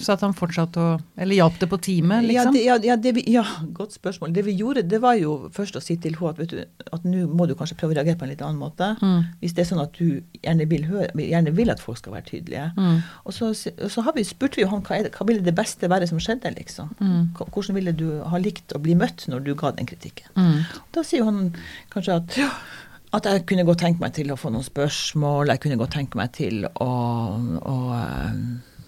satt han fortsatt og Eller hjalp det på teamet, liksom? Ja, det, ja, det vi, ja, godt spørsmål. Det vi gjorde, det var jo først å si til henne at vet du, at nå må du kanskje prøve å reagere på en litt annen måte. Mm. Hvis det er sånn at du gjerne vil, høre, gjerne vil at folk skal være tydelige. Mm. Og så, så har vi, spurte vi jo han hva, det, hva ville det beste være som skjedde, liksom. Mm. Hvordan ville du ha likt å bli møtt når du ga den kritikken? Mm. Da sier han kanskje at ja, at jeg kunne godt tenke meg til å få noen spørsmål. Jeg kunne godt tenke meg til å, å um,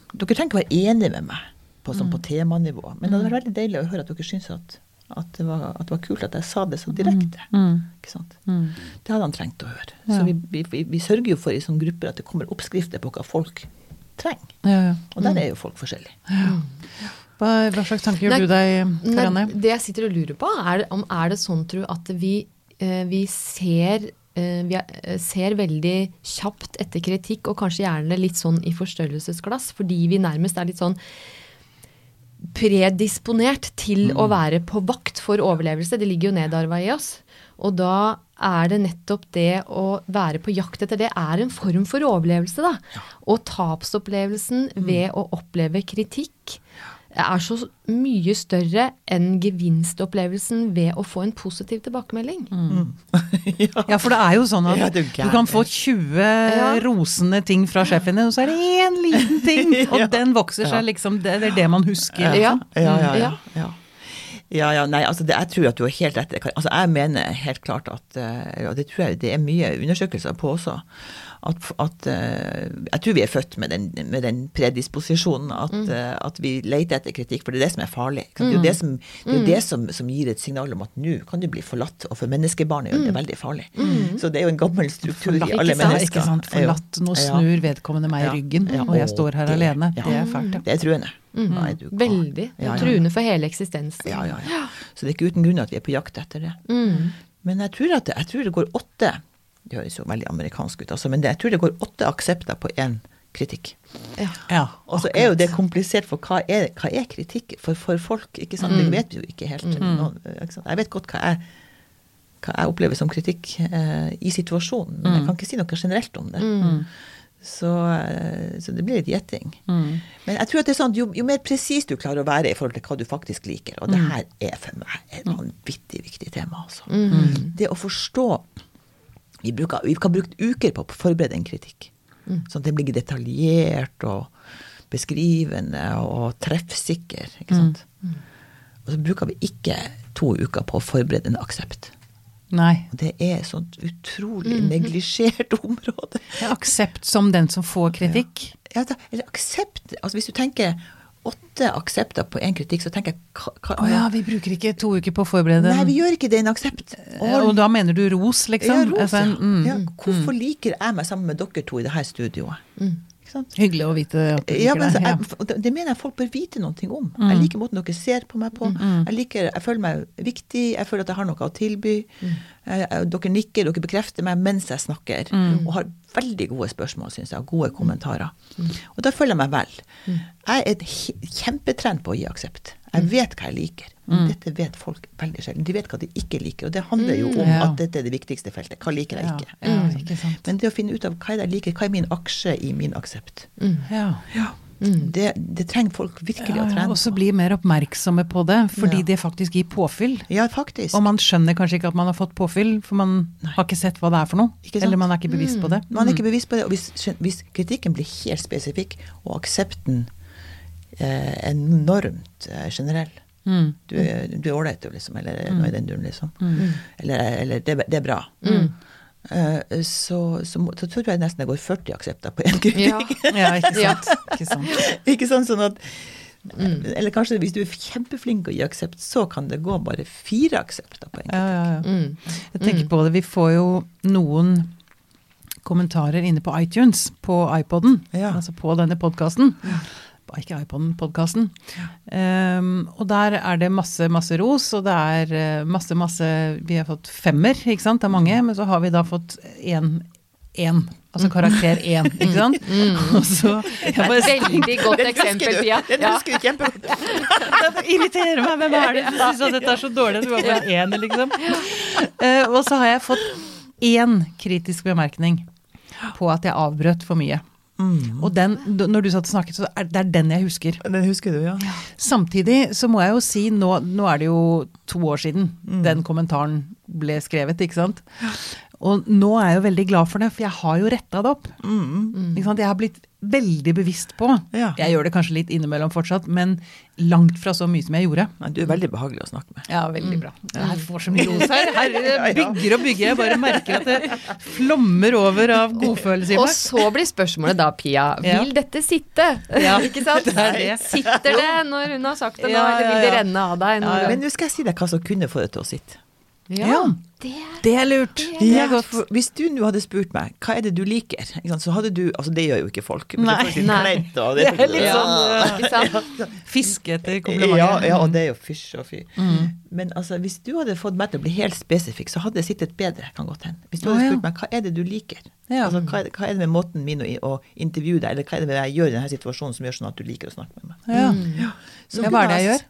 Dere trenger ikke være enige med meg på, sånn, på mm. temanivå, men det hadde vært veldig deilig å høre at dere syns at, at, det var, at, det var, kult at jeg sa det så direkte. Mm. mm. Ikke sant? Mm. Det hadde han trengt å høre. Så vi, vi, vi, vi, sørger jo for i sånne grupper at det kommer oppskrifter på hva folk trenger. Og der er jo folk forskjellige. Hva, hva, slags tanker gjør du deg, Karianne? Det jeg sitter og lurer på, er om er det sånn, tro, at vi Eh, vi ser eh, vi eh, ser veldig kjapt etter kritikk, og kanskje gjerne litt sånn i forstørrelsesglass, fordi vi nærmest er litt sånn predisponert til mm. å være på vakt for overlevelse. Det ligger jo nedarva i oss. Og da er det nettopp det å være på jakt etter det er en form for overlevelse, da. Og tapsopplevelsen ved å oppleve kritikk er så mye større enn gevinstopplevelsen ved å få en positiv tilbakemelding. Ja, for det er jo sånn at Ja, du du kan få 20 rosende ting fra sjefen din, og så er det én liten ting, og den vokser seg liksom Det er det man husker. Ja. Ja, ja, ja. Ja. ja. Ja, ja, nei, altså det, jeg tror at du har helt rett. Altså jeg mener helt klart at eh, Og det tror jeg det er mye undersøkelser på også. At, at eh, Jeg tror vi er født med den, med den predisposisjonen at, Mm. eh, at vi leter etter kritikk, for det er det som er farlig. Det er jo det, som, det, er jo det som, som gir et signal om at nå kan du bli forlatt, og for menneskebarnet er det veldig farlig. Så det er jo en gammel struktur i alle Ikke mennesker. Ikke sant? Forlatt, nå snur vedkommende meg i ryggen, Ja. og jeg står her alene. ja. Det er fælt, ja. Det er truende. Nei, du Veldig. Ja, ja. Truende for hele eksistensen. Ja, ja, ja. Så det er ikke uten grunn at vi er på jakt etter det. Mm. Men jeg tror, at jeg tror det går åtte Det høres jo veldig amerikansk ut, altså, men det, jeg tror det går åtte aksepter på én kritikk. Ja. ja. Og så er jo det komplisert, for hva er, hva er kritikk for, for folk? ikke sant? Det vet vi jo ikke helt. Nå, ikke sant? Jeg vet godt hva jeg, hva jeg opplever som kritikk eh, i situasjonen, men jeg kan ikke si noe generelt om det. Mm. Så, eh, så det blir litt gjetting. Mm. Men jeg tror at det er sånn, jo, jo mer presis du klarer å være i forhold til hva du faktisk liker, og det her er for meg et vanvittig viktig tema, altså. Det å forstå vi, bruker, vi kan bruke uker på å forberede en kritikk. Sånn at det blir detaljert og beskrivende og treffsikker. ikke sant? Og så bruker vi ikke to uker på å forberede en aksept. Nei. Og det er et sånt utrolig neglisjert område. Det er aksept som den som får kritikk. Ja, da, eller aksept altså Hvis du tenker åtte aksepter på én kritikk, så tenker jeg hva, hva, Å ja, vi bruker ikke to uker på å forberede Nei, vi gjør ikke det i en aksept. Og, Og da mener du ros, liksom? ja, ros, Altså, mm. ja. Hvorfor liker jeg meg sammen med dere to i det her studioet? Mm. Hyggelig å vite at du Ja, liker men det. Ja. jeg, det, mener jeg folk bør vite noe om. Jeg liker måten dere ser på meg på. Jeg, liker, jeg føler meg viktig, jeg føler at jeg har noe å tilby. Eh, eh, dere nikker, dere bekrefter meg mens jeg snakker. Og har veldig gode spørsmål, syns jeg, og gode kommentarer. Og da føler jeg meg vel. Jeg er kjempetrent på å gi aksept. Jeg vet hva jeg liker. Mm. dette vet folk veldig sjelden. De vet hva de ikke liker. Og det handler jo om Ja. at dette er det viktigste feltet. Hva liker jeg ikke? ja, ikke. Men det å finne ut av hva jeg liker, hva er min aksje i min aksept, Ja. Det, det trenger folk virkelig Ja, å trene og så bli mer oppmerksomme på det, fordi Ja. det faktisk gir påfyll. Ja, faktisk. Og man skjønner kanskje ikke at man har fått påfyll, for man har ikke sett hva det er for noe. Eller man er ikke bevisst på det. Man er ikke bevisst på det. Og hvis, hvis kritikken blir helt spesifikk, og aksepten eh, enormt eh, generell Mm. Du er ålreit, liksom. Eller noe i den duren, liksom. Eller, eller det, det er bra. Eh, så, så, så tror jeg nesten det går 40 aksepter på én kritikk. Ja. Ja, ikke Ja. sant. Ikke sant. Ikke sant? Sånn at Eller kanskje hvis du er kjempeflink å gi aksept, så kan det gå bare fire aksepter på en Ja, kritikk. ja, ja. Mm. Jeg tenker på det, vi får jo noen kommentarer inne på iTunes, på iPoden, Ja. altså på denne podkasten. Ikke iPod-podkasten. Um, og der er det masse, masse ros, og det er eh, masse, masse Vi har fått femmer, ikke sant, av mange, men så har vi da fått én. Én. Altså karakter én, ikke sant? Og så jeg bare, Veldig godt eksempel. Pia. Den husker du kjempegodt. Det irriterer meg. Hvem er det som syns at dette er så dårlig? Du var bare én, liksom. Uh, og så har jeg fått én kritisk bemerkning på at jeg avbrøt for mye. Og den, når du satt og snakket, så er det er den jeg husker. Den husker du, ja. Samtidig så må jeg jo si, nå, nå er det jo to år siden den kommentaren ble skrevet, ikke sant. Og nå er jeg jo veldig glad for det, for jeg har jo retta det opp. Ikke sant? Jeg har blitt veldig bevisst på. Ja. Jeg gjør det kanskje litt innimellom fortsatt, men langt fra så mye som jeg gjorde. Nei, du er veldig behagelig å snakke med. Ja, veldig bra. Jeg får så mye ros her. her bygger og bygger. Jeg bare merker at det flommer over av godfølelse i Og så blir spørsmålet da, Pia, Ja. vil dette sitte? Ja, Ikke sant? det er det. Sitter det når hun har sagt det nå, Ja, eller ja, vil det renne av deg? Men nå skal jeg si deg hva som kunne få det til å sitte. Ja. det er Det er lurt. Det Ja, er godt. for hvis du nå hadde spurt meg hva er det du liker, så hadde du Altså det gjør jo ikke folk. Nei. det faktisk Nei. kleint, og Det er litt ja. sånn, ja. Fiske etter komplimenter. ja, og det er jo fysj og fy. Men altså, hvis du hadde fått meg til å bli helt spesifikk, så hadde det sittet bedre. kan godt hende. Hvis du hadde spurt meg hva er det du liker, Ja. altså, hva, er det, hva er det med måten min å, å intervjue deg, eller hva er det med det jeg gjør i denne situasjonen som gjør sånn at du liker å snakke med meg. Ja. Så Ja, hva er det jeg gjør?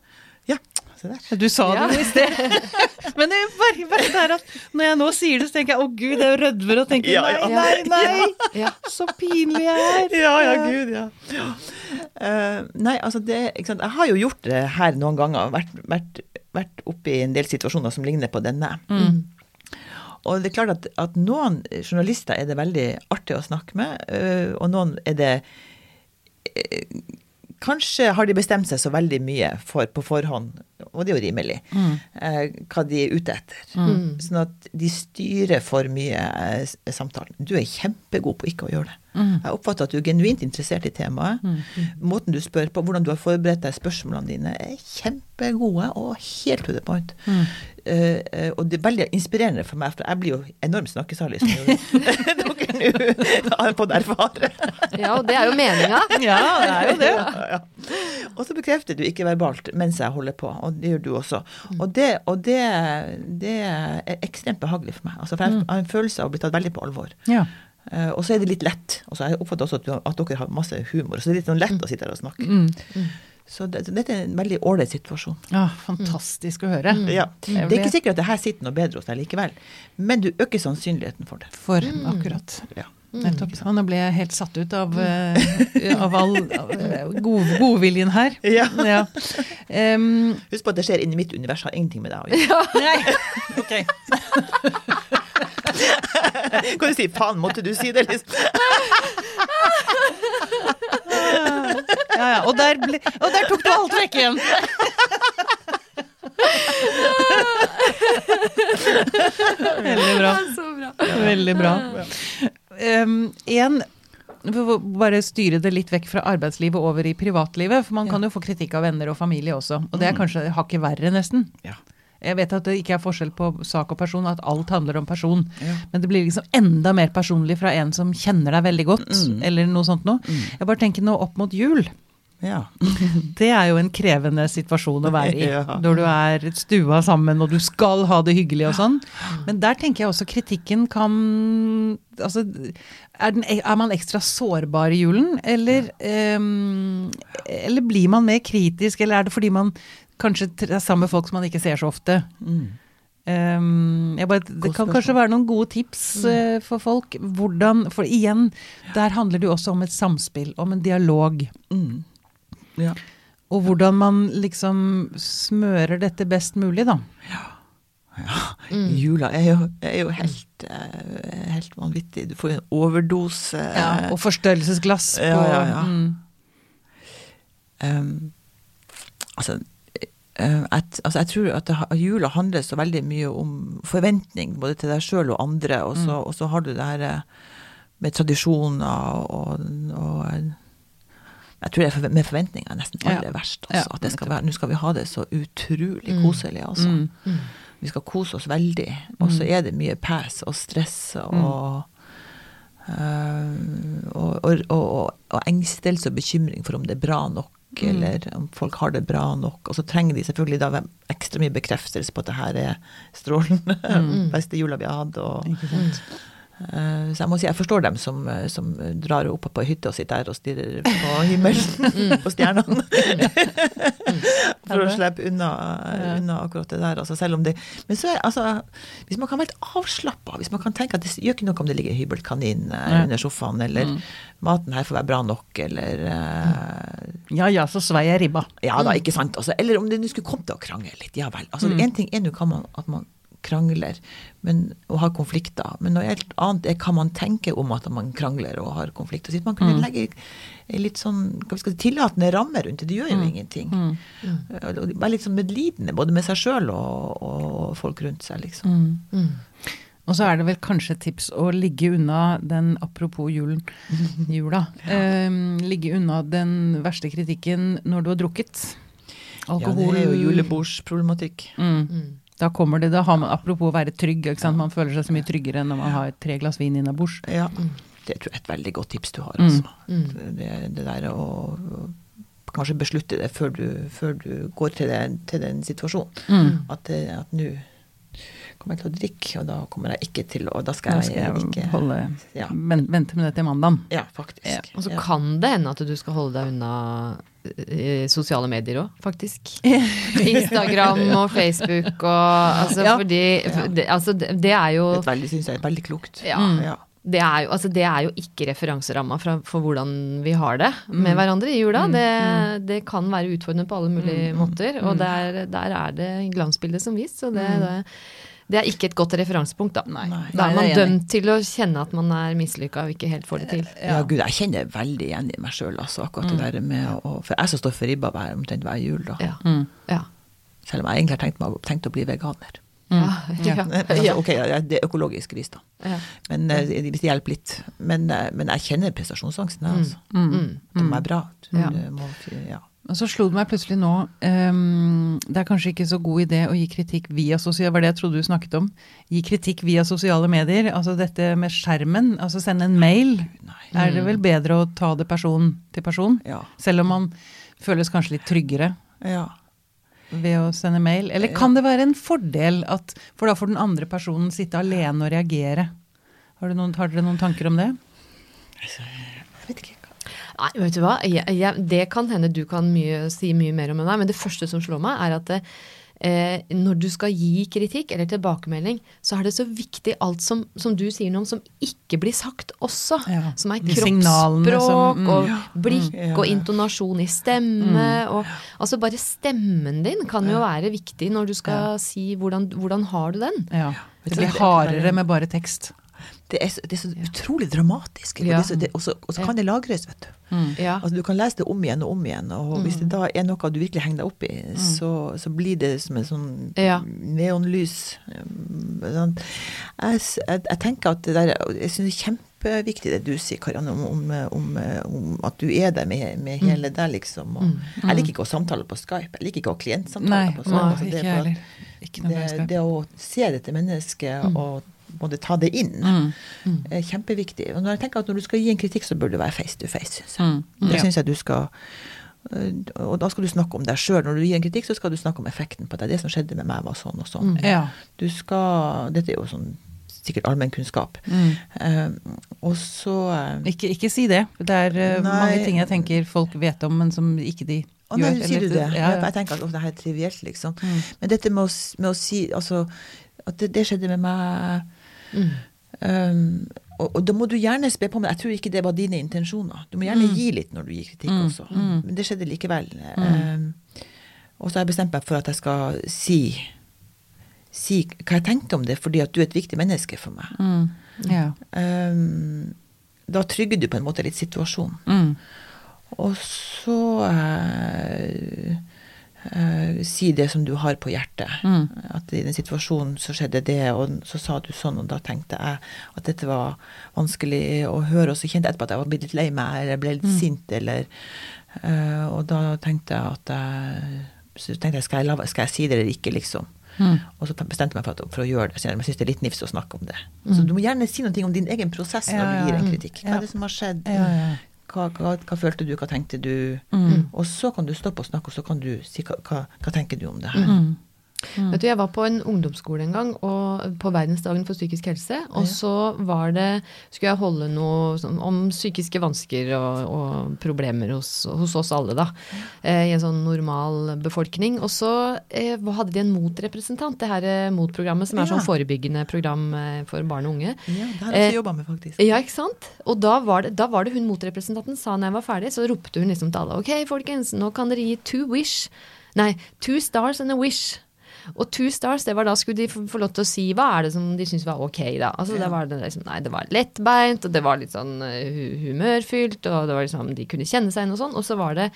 Ja. Du sa Ja. det jo i sted. Men det er bare, bare er at når jeg nå sier det, så tenker jeg å gud, jeg rødmer og tenker Ja, nei, ja. nei, nei. Ja. Så pinlig jeg er. Ja, ja, gud, ja. Eh, nei, altså det ikke sant? Jeg har jo gjort det her noen ganger. Vært, vært, vært oppe i en del situasjoner som ligner på denne. Mm. Og det er klart at, at noen journalister er det veldig artig å snakke med, uh, og noen er det uh, Kanskje har de bestemt seg så veldig mye for på forhånd, og det er jo rimelig, eh, hva de er ute etter. Mm. Sånn at de styrer for mye eh, samtalen. Du er kjempegod på ikke å gjøre det. Jeg oppfatter at du er genuint interessert i temaet. Måten du spør på, hvordan du har forberedt deg, spørsmålene dine, er kjempegode og helt to the point. Eh, eh, og det er veldig inspirerende for meg, for jeg blir jo enormt snakkesalig, som dere nå har fått erfare. ja, og det er jo meninga. Ja, det er jo det. Ja. Og så bekrefter du ikke verbalt mens jeg holder på, og det gjør du også. Og det, og det, det er ekstremt behagelig for meg. Altså, for jeg har en følelse av å bli tatt veldig på alvor. Ja. Uh, og så er det litt lett. Altså, jeg oppfatter også at, du, at dere har masse humor, så det er litt sånn lett å sitte her og snakke. Mm. Så det, så dette er en veldig ålreit situasjon. ja, fantastisk å høre. Ja. Det er ikke sikkert at det her sitter noe bedre hos deg likevel, men du øker sannsynligheten for det. For akkurat. Ja. Nettopp. Og nå ble jeg helt satt ut av, eh, av all eh, god, godviljen her. Ja. Ja. Um, Husk på at det skjer inni mitt univers, har ingenting med deg å gjøre. nei, ok. Kan du si 'faen, måtte du si det', liksom? Ja, ja. Og, der ble, og der tok du alt vekk igjen. Veldig bra. Så bra. Veldig bra. Um, en, for å bare styre det litt vekk fra arbeidslivet over i privatlivet. For man kan jo få kritikk av venner og familie også. Og det er kanskje hakket verre, nesten. Ja. Jeg vet at det ikke er forskjell på sak og person, at alt handler om person. Ja. Men det blir liksom enda mer personlig fra en som kjenner deg veldig godt, Mm. eller noe sånt noe. Jeg bare tenker nå opp mot jul. Ja. Det er jo en krevende situasjon å være i. Når du er stua sammen og du skal ha det hyggelig og sånn. Men der tenker jeg også kritikken kan Altså, er, den, er man ekstra sårbar i julen, eller um, Eller blir man mer kritisk, eller er det fordi man kanskje er sammen med folk som man ikke ser så ofte? Mm. Um, jeg bare, det kan kanskje være noen gode tips uh, for folk. Hvordan For igjen, der handler det jo også om et samspill, om en dialog. Mm. Ja. Og hvordan man liksom smører dette best mulig, da. Ja, Jula er jo, er jo helt, uh, helt vanvittig. Du får en overdose. Og forstørrelsesglass på Ja, ja, ja. Mm, Um, altså, at, altså, jeg tror at det, jula handler så veldig mye om forventning, både til deg sjøl og andre. Og så, og så har du det her eh, med tradisjoner og, og eh, Jeg tror det er med forventninger nesten Ja. aller verst. Ja, Altså, at det skal være, Nå skal vi ha det så utrolig koselig, altså. mm, Vi skal kose oss veldig. Og så er det mye pes og stress og eh, og, og, og, og engstelse og bekymring for om det er bra nok, eller om folk har det bra nok. Og så trenger de selvfølgelig da ekstra mye bekreftelse på at det her er strålende. Beste jula vi har hatt. Og, Ikke sant. Så jeg må si jeg forstår dem som, eh, som drar opp på hytta og sitter der og stirrer på himmelen, på stjernene. for å slippe unna, unna akkurat det der. Altså, selv om det, men så er, altså, hvis man kan være litt avslappa, hvis man kan tenke at det gjør ikke noe om det ligger en hybelkanin eh, under sofaen, eller maten her får være bra nok, eller uh, Ja ja, så svei jeg ribba. Ja da, ikke sant. Altså, eller om det nå skulle komme til å krangle litt. Ja vel. Altså, Mm. En ting er nå kan man, at man krangler men, og har konflikter, men noe helt annet er hva man tenker om at man krangler og har konflikter. Så man kunne Mm. legge en litt sånn hva vi skal si, tillatende ramme rundt det, det gjør jo Mm. ingenting. Eh, og Være litt sånn medlidende både med seg sjøl og, og folk rundt seg, liksom. Mm. Mm. Og så er det vel kanskje et tips å ligge unna den, apropos julen, jula, ehm, ligge unna den verste kritikken når du har drukket. Alkohol. Ja, det er jo julebordsproblematikk. Mm. Da kommer det, da har man, apropos å være trygg, ikke sant? man føler seg så mye tryggere når man har tre glass vin innabords. Ja, det tror jeg er et veldig godt tips du har, Mm. altså. Mm. Det, det der å kanskje beslutte det før du, før du går til, det, til den situasjonen. Mm. At at nå kommer jeg til å drikke, og da kommer jeg ikke til å da skal, Da skal jeg ikke holde, Ja. vente med det til mandagen. Ja, faktisk. Ja, Og så kan det hende at du skal holde deg unna eh, sosiale medier òg, faktisk. Instagram og Facebook og altså Ja. fordi det, altså, det, er jo Det veldig, syns jeg, er veldig klokt. Ja. Ja. det er, jo, altså det er jo ikke referanseramma for, for hvordan vi har det med hverandre i jula. Det, det kan være utfordrende på alle mulige måter, og der, der er det glansbildet som vist. Så det, det, det er ikke et godt referansepunkt, da. Nei. Nei. Da er man er dømt til å kjenne at man er mislykka og ikke helt får det til. Ja. gud, jeg kjenner veldig igjen i meg sjøl, altså, akkurat det der med å For jeg som står for ribba hver, omtrent hver jul, da. Ja. Mm. Ja. Selv om jeg egentlig har tenkt, meg, tenkt å bli veganer. Ja. Ja. Ja. Altså, ok, det er økologisk gris, da. Ja. Men eh, hvis det hjelper litt. Men, eh, men jeg kjenner prestasjonsangsten, jeg, altså. Mm. Det må være bra. Ja. Det må, ja. Og så slo det meg plutselig nå um, Det er kanskje ikke så god idé å gi kritikk via sosiale var det jeg trodde du snakket om. Gi kritikk via sosiale medier. Altså dette med skjermen. Altså sende en mail. Nei. Er det vel bedre å ta det person til person? Ja. Selv om man føles kanskje litt tryggere ja. ved å sende mail? Eller kan det være en fordel at For da får den andre personen sitte alene og reagere. Har, du noen, har dere noen tanker om det? Ikke. Nei, vet du hva? Jeg, jeg, det kan hende du kan mye, si mye mer om enn meg, men det første som slår meg, er at eh, når du skal gi kritikk eller tilbakemelding, så er det så viktig alt som, som du sier noe om, som ikke blir sagt også. Ja, Som er kroppsspråk som- mm, og ja, blikk mm, ja, og intonasjon i stemme. Og, altså bare stemmen din kan jo være viktig når du skal si hvordan, hvordan har du den. Ja. Det blir hardere med bare tekst. Det er, så- det er så utrolig dramatisk. Og det så- det- Og så og så kan det lagres, vet du. Ja. Altså, du kan lese det om igjen og om igjen, og hvis det da er noe du virkelig henger deg opp i, så, så blir det som en sånn neonlys. Sånn. Jeg, jeg, jeg tenker at det der Jeg syns det er kjempeviktig det du sier, Karianne, om, om, om, om at du er der med, med hele deg, liksom. Og Jeg liker ikke å samtale på Skype. Jeg liker ikke å ha klientsamtaler på på nei, Skype. Altså, det ikke at. Ikke det, det å se dette mennesket og både ta det inn, Mm. er kjempeviktig. Og når jeg tenker at når du skal gi en kritikk, så bør det være face to face, syns jeg. Mm. Det synes syns jeg du skal øh, Og da skal du snakke om deg sjøl. Når du gir en kritikk, så skal du snakke om effekten på deg. Det som skjedde med meg, var sånn og sånn. Ja. Du skal Dette er jo sånn sikkert allmennkunnskap. Mm. Eh, og så eh, Ikke, ikke si det. Det er eh, Nei. mange ting jeg tenker folk vet om, men som ikke de Å nei, gjør. sier du det? Ja, ja. Jeg tenker at det her er trivielt, liksom. Mm. Men dette med å, med å si altså, At det, det skjedde med meg Mm. um, og, og da må du gjerne spe på, men jeg tror ikke det var dine intensjoner. Du må gjerne gi litt når du gir kritikk Mm. også. Men det skjedde likevel. Um, og så har jeg bestemt meg for at jeg skal si, si hva jeg tenkte om det, fordi at du er et viktig menneske for meg. Mm. Ja. Um, da trygger du på en måte litt situasjonen. Mm. Og så eh, eh, si det som du har på hjertet. Mm. At i den situasjonen så skjedde det, og så sa du sånn, og da tenkte jeg at dette var vanskelig å høre, og så kjente jeg etterpå at jeg var blitt litt lei meg, eller ble litt Mm. sint, eller uh, Og da tenkte jeg at jeg så tenkte jeg, skal jeg, la, skal jeg si det eller ikke, liksom. Mm. Og så bestemte jeg meg for, at, for å gjøre det, selv jeg syns det er litt nifst å snakke om det. Så du må gjerne si noe om din egen prosess når Mm. Du gir en kritikk. Hva er det som har skjedd? Ja, ja. Hva, hva, hva følte du, hva tenkte du? Mm. Og så kan du stoppe og snakke, og så kan du si hva, hva, tenker du om det her. Mm. Vet du, Jeg var på en ungdomsskole en gang, og på verdensdagen for psykisk helse. Og så var det, skulle jeg holde noe sånn, om psykiske vansker og, og problemer hos, hos oss alle, da. Eh, I en sånn normal befolkning. Og så eh, hadde de en motrepresentant, det her eh, motprogrammet som er Ja. sånn forebyggende program eh, for barn og unge. Ja, det har jeg Eh, også jobba med, faktisk. Ja, ikke sant? Og da var, det, da var det hun motrepresentanten sa når jeg var ferdig, så ropte hun liksom til alle Ok, folkens, nå kan dere gi two wish. Nei, two stars and a wish. Og two stars, det var da skulle de få lov til å si hva er det som de syntes var ok, da. Altså Ja. det var det liksom, Nei, det var lettbeint, og det var litt sånn eh, hu humørfylt, og det var liksom de kunne kjenne seg inn og sånn. Og så var det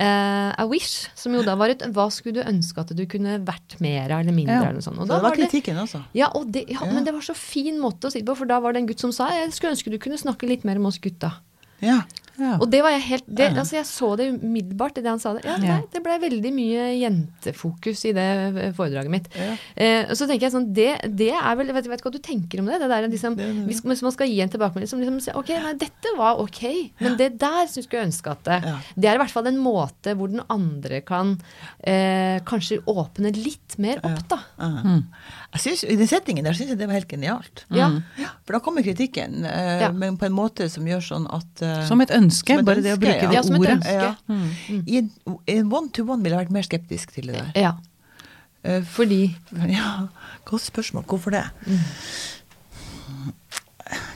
uh, a wish, som jo da var et Hva skulle du ønske at du kunne vært mer eller mindre Ja. eller noe sånt. Og Så det var var det kritikken også. ja, det, ja, Ja. men det var så fin måte å si det på, for da var det en gutt som sa jeg skulle ønske du kunne snakke litt mer om oss gutta. Ja. Ja. Og det var jeg helt det, Ja. altså Jeg så det umiddelbart idet han sa det. Ja, det det blei veldig mye jentefokus i det foredraget mitt. Ja. Eh, og så tenker jeg sånn, det, det er vel Vet vet ikke hva du tenker om det? det der, liksom, Det det. hvis, hvis man skal gi en tilbakemelding som liksom sier ok, nei, dette var ok, men det der syns jeg ønske at det Det er i hvert fall en måte hvor den andre kan eh, kanskje åpne litt mer opp, da. Ja. Mm. Jeg synes, I den settingen der syns jeg det var helt genialt. Ja. Ja, for da kommer kritikken, eh, Ja. men på en måte som gjør sånn at eh, Som et ønske ønske, Som et bare det å bruke ja. det ordet. ønske. Ja. Mm. I en, one-to-one ville jeg vært mer skeptisk til det der. Ja. Eh, Fordi Ja, godt spørsmål. Hvorfor det?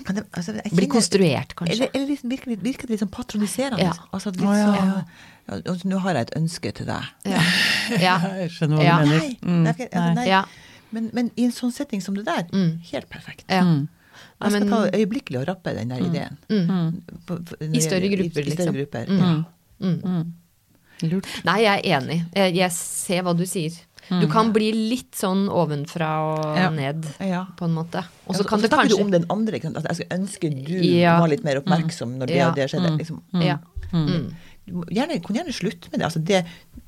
Kan det altså, jeg Blir konstruert, kanskje. Eller, eller liksom, virker, det- virker det litt sånn patroniserende? Ja. Altså, litt oh, ja. sånn, ja, altså, Nå har jeg et ønske til deg. Ja. ja. Jeg skjønner hva Ja. du mener. Nei, Mm, er altså, nei. Ja. Men, men i en sånn setting som det der, Mm. helt perfekt. ja. Mm. Jeg skal ta øyeblikkelig og rappe den der ideen. Mm. På- på- I større grupper, i, i større liksom. grupper. Mm. Ja. Mm. Mm. Lurt. Nei, jeg er enig. Jeg, jeg ser hva du sier. Du kan bli litt sånn ovenfra og Ja. ned, Ja. på en måte. Og Ja, så kan så det kanskje du om den andre. Ikke sant? At jeg skulle ønske du Ja. var litt mer oppmerksom når det Ja. det skjedde. Liksom. Ja. Mm. Du gjerne, kan gjerne slutte med det. Altså det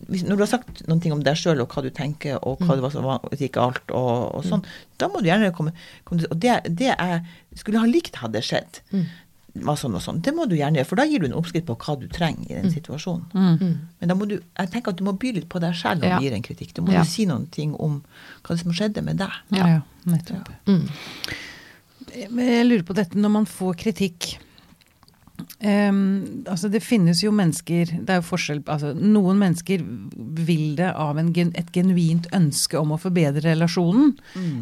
hvis, når du har sagt noen ting om deg sjøl og hva du tenker, og hva det var som var, gikk galt, og, og sånn, da må du gjerne komme, komme Og det, det jeg skulle ha likt hadde skjedd, var sånn og sånn. Det må du gjerne gjøre, for da gir du en oppskrift på hva du trenger i den situasjonen. Mm. Men da må du, jeg tenker at du må by litt på deg sjøl når Ja. du gir en kritikk. Du må Ja. si noen ting om hva som skjedde med deg. Ja, ja, nettopp. Mm. Jeg lurer på dette når man får kritikk. Ehm, altså det finnes jo mennesker Det er jo forskjell altså Noen mennesker vil det av en, et genuint ønske om å forbedre relasjonen.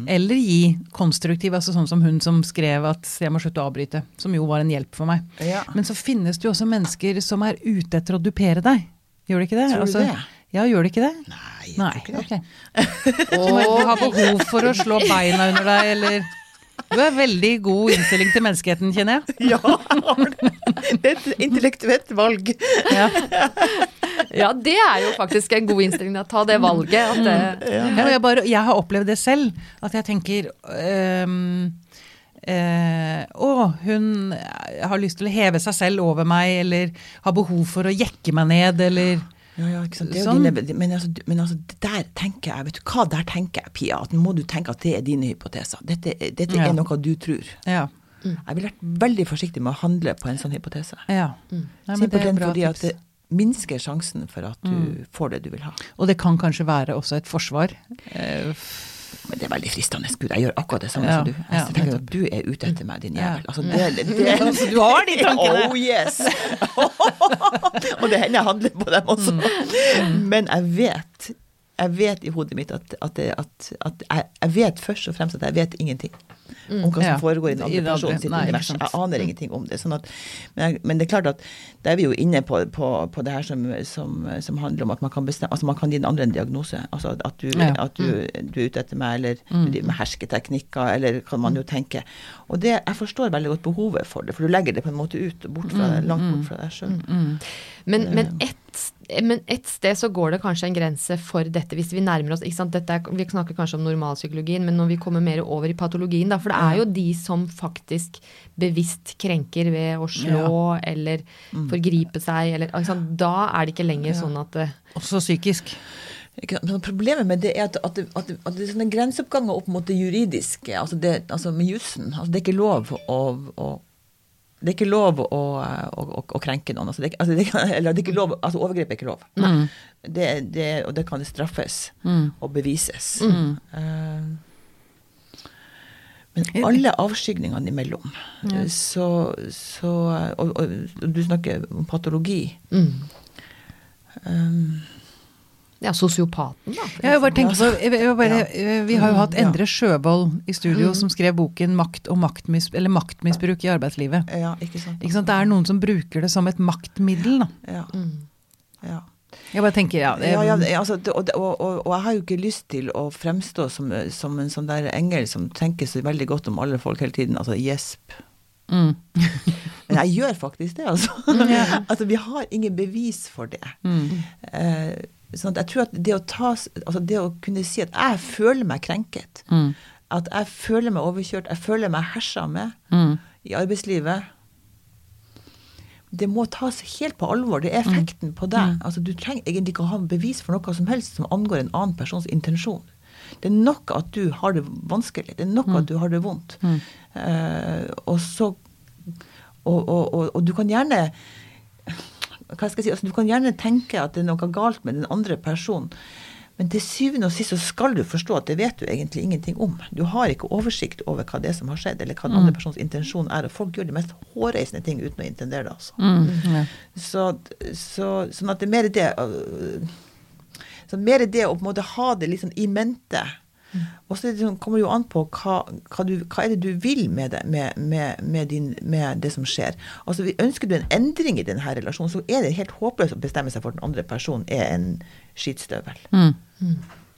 Eller gi konstruktiv, altså sånn som hun som skrev at 'jeg må slutte å avbryte'. Som jo var en hjelp for meg. Ja. Men så finnes det jo også mennesker som er ute etter å dupere deg. Gjør det ikke det? Altså, Tror du det? Ja, gjør det ikke det? Nei, jeg Nei. tror ikke det. Okay. Som har behov for å slå beina under deg, eller Du er veldig god innstilling til menneskeheten, kjenner jeg. Ja, har det. Det er et intellektuelt valg. Ja. Ja, det er jo faktisk en god innstilling. å Ta det valget. At det, Ja, jeg, bare, jeg har opplevd det selv, at jeg tenker um, eh, Å, hun har lyst til å heve seg selv over meg, eller har behov for å jekke meg ned, eller Ja, ja, ikke sant. Det er jo Sånn. dine, men, altså, men altså, der tenker jeg, vet du hva, der tenker jeg, Pia, at må du tenke at det er dine hypoteser. Dette, dette Ja. er noe du tror. Ja. Jeg ville vært veldig forsiktig med å handle på en sånn hypotese. ja. Nei, men det er Simpelthen bra fordi at det minsker sjansen for at du får det du vil ha. Og det kan kanskje være også et forsvar. Eh, Men det er veldig fristende. Gud, jeg gjør akkurat det samme Ja, som du. Jeg ja, tenker at du er ute etter meg, din jævel. Altså, det, det, Altså, du har de tankene. Oh yes! og det hender jeg handler på dem også. Mm. Men jeg vet, jeg vet i hodet mitt at, at, at, at jeg, jeg vet først og fremst at jeg vet ingenting om hva som Ja. foregår i den andre personen sitt univers. Jeg aner ingenting om det. Sånn at, men, men det er klart at da er vi jo inne på, på, på det her som, som, som handler om at man kan bestemme, altså man kan gi den andre en diagnose. Altså at du, Ja. at du, du er ute etter meg, eller du driver med hersketeknikker, eller kan man jo tenke. Og det, jeg forstår veldig godt behovet for det, for du legger det på en måte ut, bort fra, langt bort fra deg sjøl. Men, men, ett, men et sted så går det kanskje en grense for dette, hvis vi nærmer oss ikke sant? Dette er, Vi snakker kanskje om normalpsykologien, men når vi kommer mer over i patologien, da, for det er jo de som faktisk bevisst krenker ved å slå eller forgripe seg, eller ikke sant? Da er det ikke lenger sånn at det, Også psykisk. Men problemet med det er at, at, det, at, det, at det er sånne grenseoppganger opp mot det juridiske, altså, det, altså med jussen. Altså det er ikke lov å, å det er ikke lov å, å, å, å krenke noen. Altså det, altså det, er- eller det er ikke lov, altså overgrep er ikke lov. Det, det, og det kan straffes og bevises. Eh, men alle avskygningene imellom, så, så og, og, og du snakker om patologi. mm. Um, Ja, sosiopaten, da. bare tenker jeg bare, Vi har jo hatt Endre Sjøvold i studio som skrev boken 'Makt og maktmis, eller maktmisbruk i arbeidslivet'. ja, ikke sant? Ikke sant? Det er noen som bruker det som et maktmiddel. Da. Ja. Mm. ja. Jeg bare tenker, ja, det, Ja, ja, altså, det, og, og, og, jeg har jo ikke lyst til å fremstå som, som en sånn der engel som tenker så veldig godt om alle folk hele tiden. Altså gjesp. mm, Men jeg gjør faktisk det, altså. Ja. altså vi har ingen bevis for det. mm, Eh, sånn jeg tror at det å, ta, altså det å kunne si at jeg føler meg krenket, mm, at jeg føler meg overkjørt, jeg føler meg hersa med mm, i arbeidslivet, det må tas helt på alvor. Det er effekten på deg. Altså, du trenger egentlig ikke å ha bevis for noe som helst som angår en annen persons intensjon. Det er nok at du har det vanskelig. Det er nok at du har det vondt. Uh, og så og, og, og, og du kan gjerne hva skal jeg si, altså, Du kan gjerne tenke at det er noe galt med den andre personen, Men til syvende og sist så skal du forstå at det vet du egentlig ingenting om. Du har ikke oversikt over hva det er som har skjedd, eller hva den andre persons intensjon er. Og folk gjør de mest hårreisende ting uten å intendere det, altså. Mm, ja. Så, så, sånn at det er mer det øh, så mer det å på en måte ha det liksom i mente. Og så sånn- kommer det jo an på hva, hva, du, hva er det du vil med det, med, med, med, din, med det som skjer. Altså vi- Ønsker du en endring i denne relasjonen, så er det helt håpløst å bestemme seg for at den andre personen er en skitstøvel. Mm.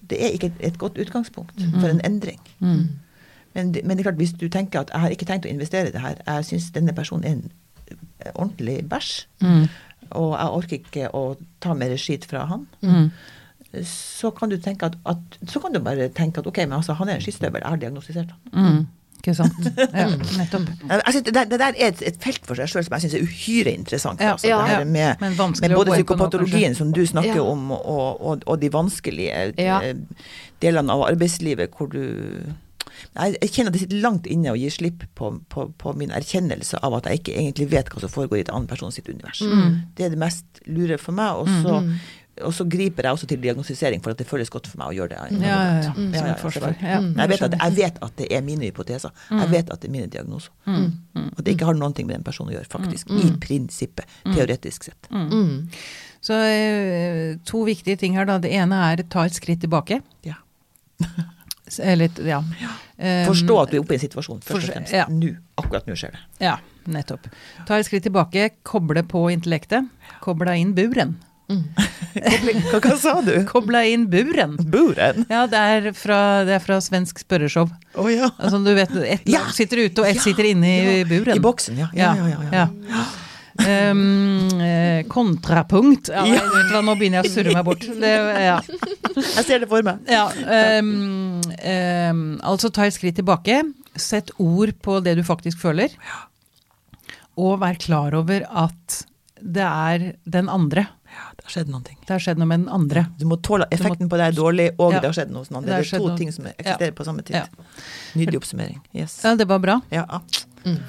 Det er ikke et, et godt utgangspunkt for en endring. Mm. Men, det- men det er klart, hvis du tenker at jeg har ikke tenkt å investere i det her, jeg syns denne personen er en eh, ordentlig bæsj, Mm. og jeg orker ikke å ta mer skit fra han, Mm. Så kan du tenke at, at Så kan du bare tenke at ok, men altså, han er en skistøvel, jeg har diagnostisert han. Mm. Ikke sant. Ja, nettopp. Synes det, der, det der er et, et felt for seg sjøl som jeg syns er uhyre interessant. Ja, altså, ja, det her med, med både nå, psykopatologien som du snakker Ja. om, og, og, og de vanskelige Ja. eh, delene av arbeidslivet hvor du jeg, kjenner at det sitter langt inne å gi slipp på, på, på min erkjennelse av at jeg ikke egentlig vet hva som foregår i et annet person sitt univers. Mm. Det er det mest lure for meg. Og så, og så griper jeg også til diagnostisering for at det føles godt for meg å gjøre det. Ja, ja, ja. Mm. Jeg, vet at, jeg vet at det er mine hypoteser. Jeg vet at det er mine diagnoser. Og det ikke har noen ting med den personen å gjøre, faktisk. I prinsippet. Teoretisk sett. Mm. Så eh, to viktige ting her, da. Det ene er ta et skritt tilbake. Ja. Eller, ja. Um, Forstå at du er oppe i en situasjon, først og fremst. ja. Nå. Akkurat nå skjer det. Ja, nettopp. Ta et skritt tilbake, koble på intellektet. Koble inn buren. Hva, hva sa du? Kobla inn buren. Buren? Ja, det er fra, det er fra svensk spørreshow. Oh, ja. Altså, du vet, ett Ja. sitter ute, og ett Ja. sitter inne i Ja. buren. I boksen, ja. Ja, ja, ja. ja. Um, kontrapunkt. Ja, Ja. vet du hva, nå begynner jeg å surre meg bort. Det, ja. Jeg ser det for meg. Ja, um, um, altså ta et skritt tilbake. Sett ord på det du faktisk føler. Og vær klar over at det er den andre. Ja, det har skjedd noen ting. Det har skjedd noe med den andre. Du må tåle effekten på deg er dårlig, og Ja. det har skjedd noe hos den andre. Det Det er to noe- ting som eksisterer på samme tid. Ja. Nydelig oppsummering. Yes. Ja, det var bra. Ja. Mm.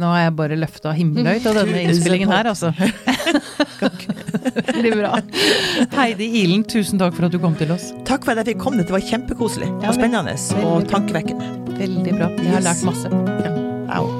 nå har jeg bare løfta himmelhøyt av denne innspillingen her, altså. Veldig bra. Heidi Ilen, tusen takk for at du kom til oss. Takk for at jeg fikk komme. Det var kjempekoselig Ja, og spennende og tankevekkende. Veldig bra. Jeg har lært masse. Ja. Au.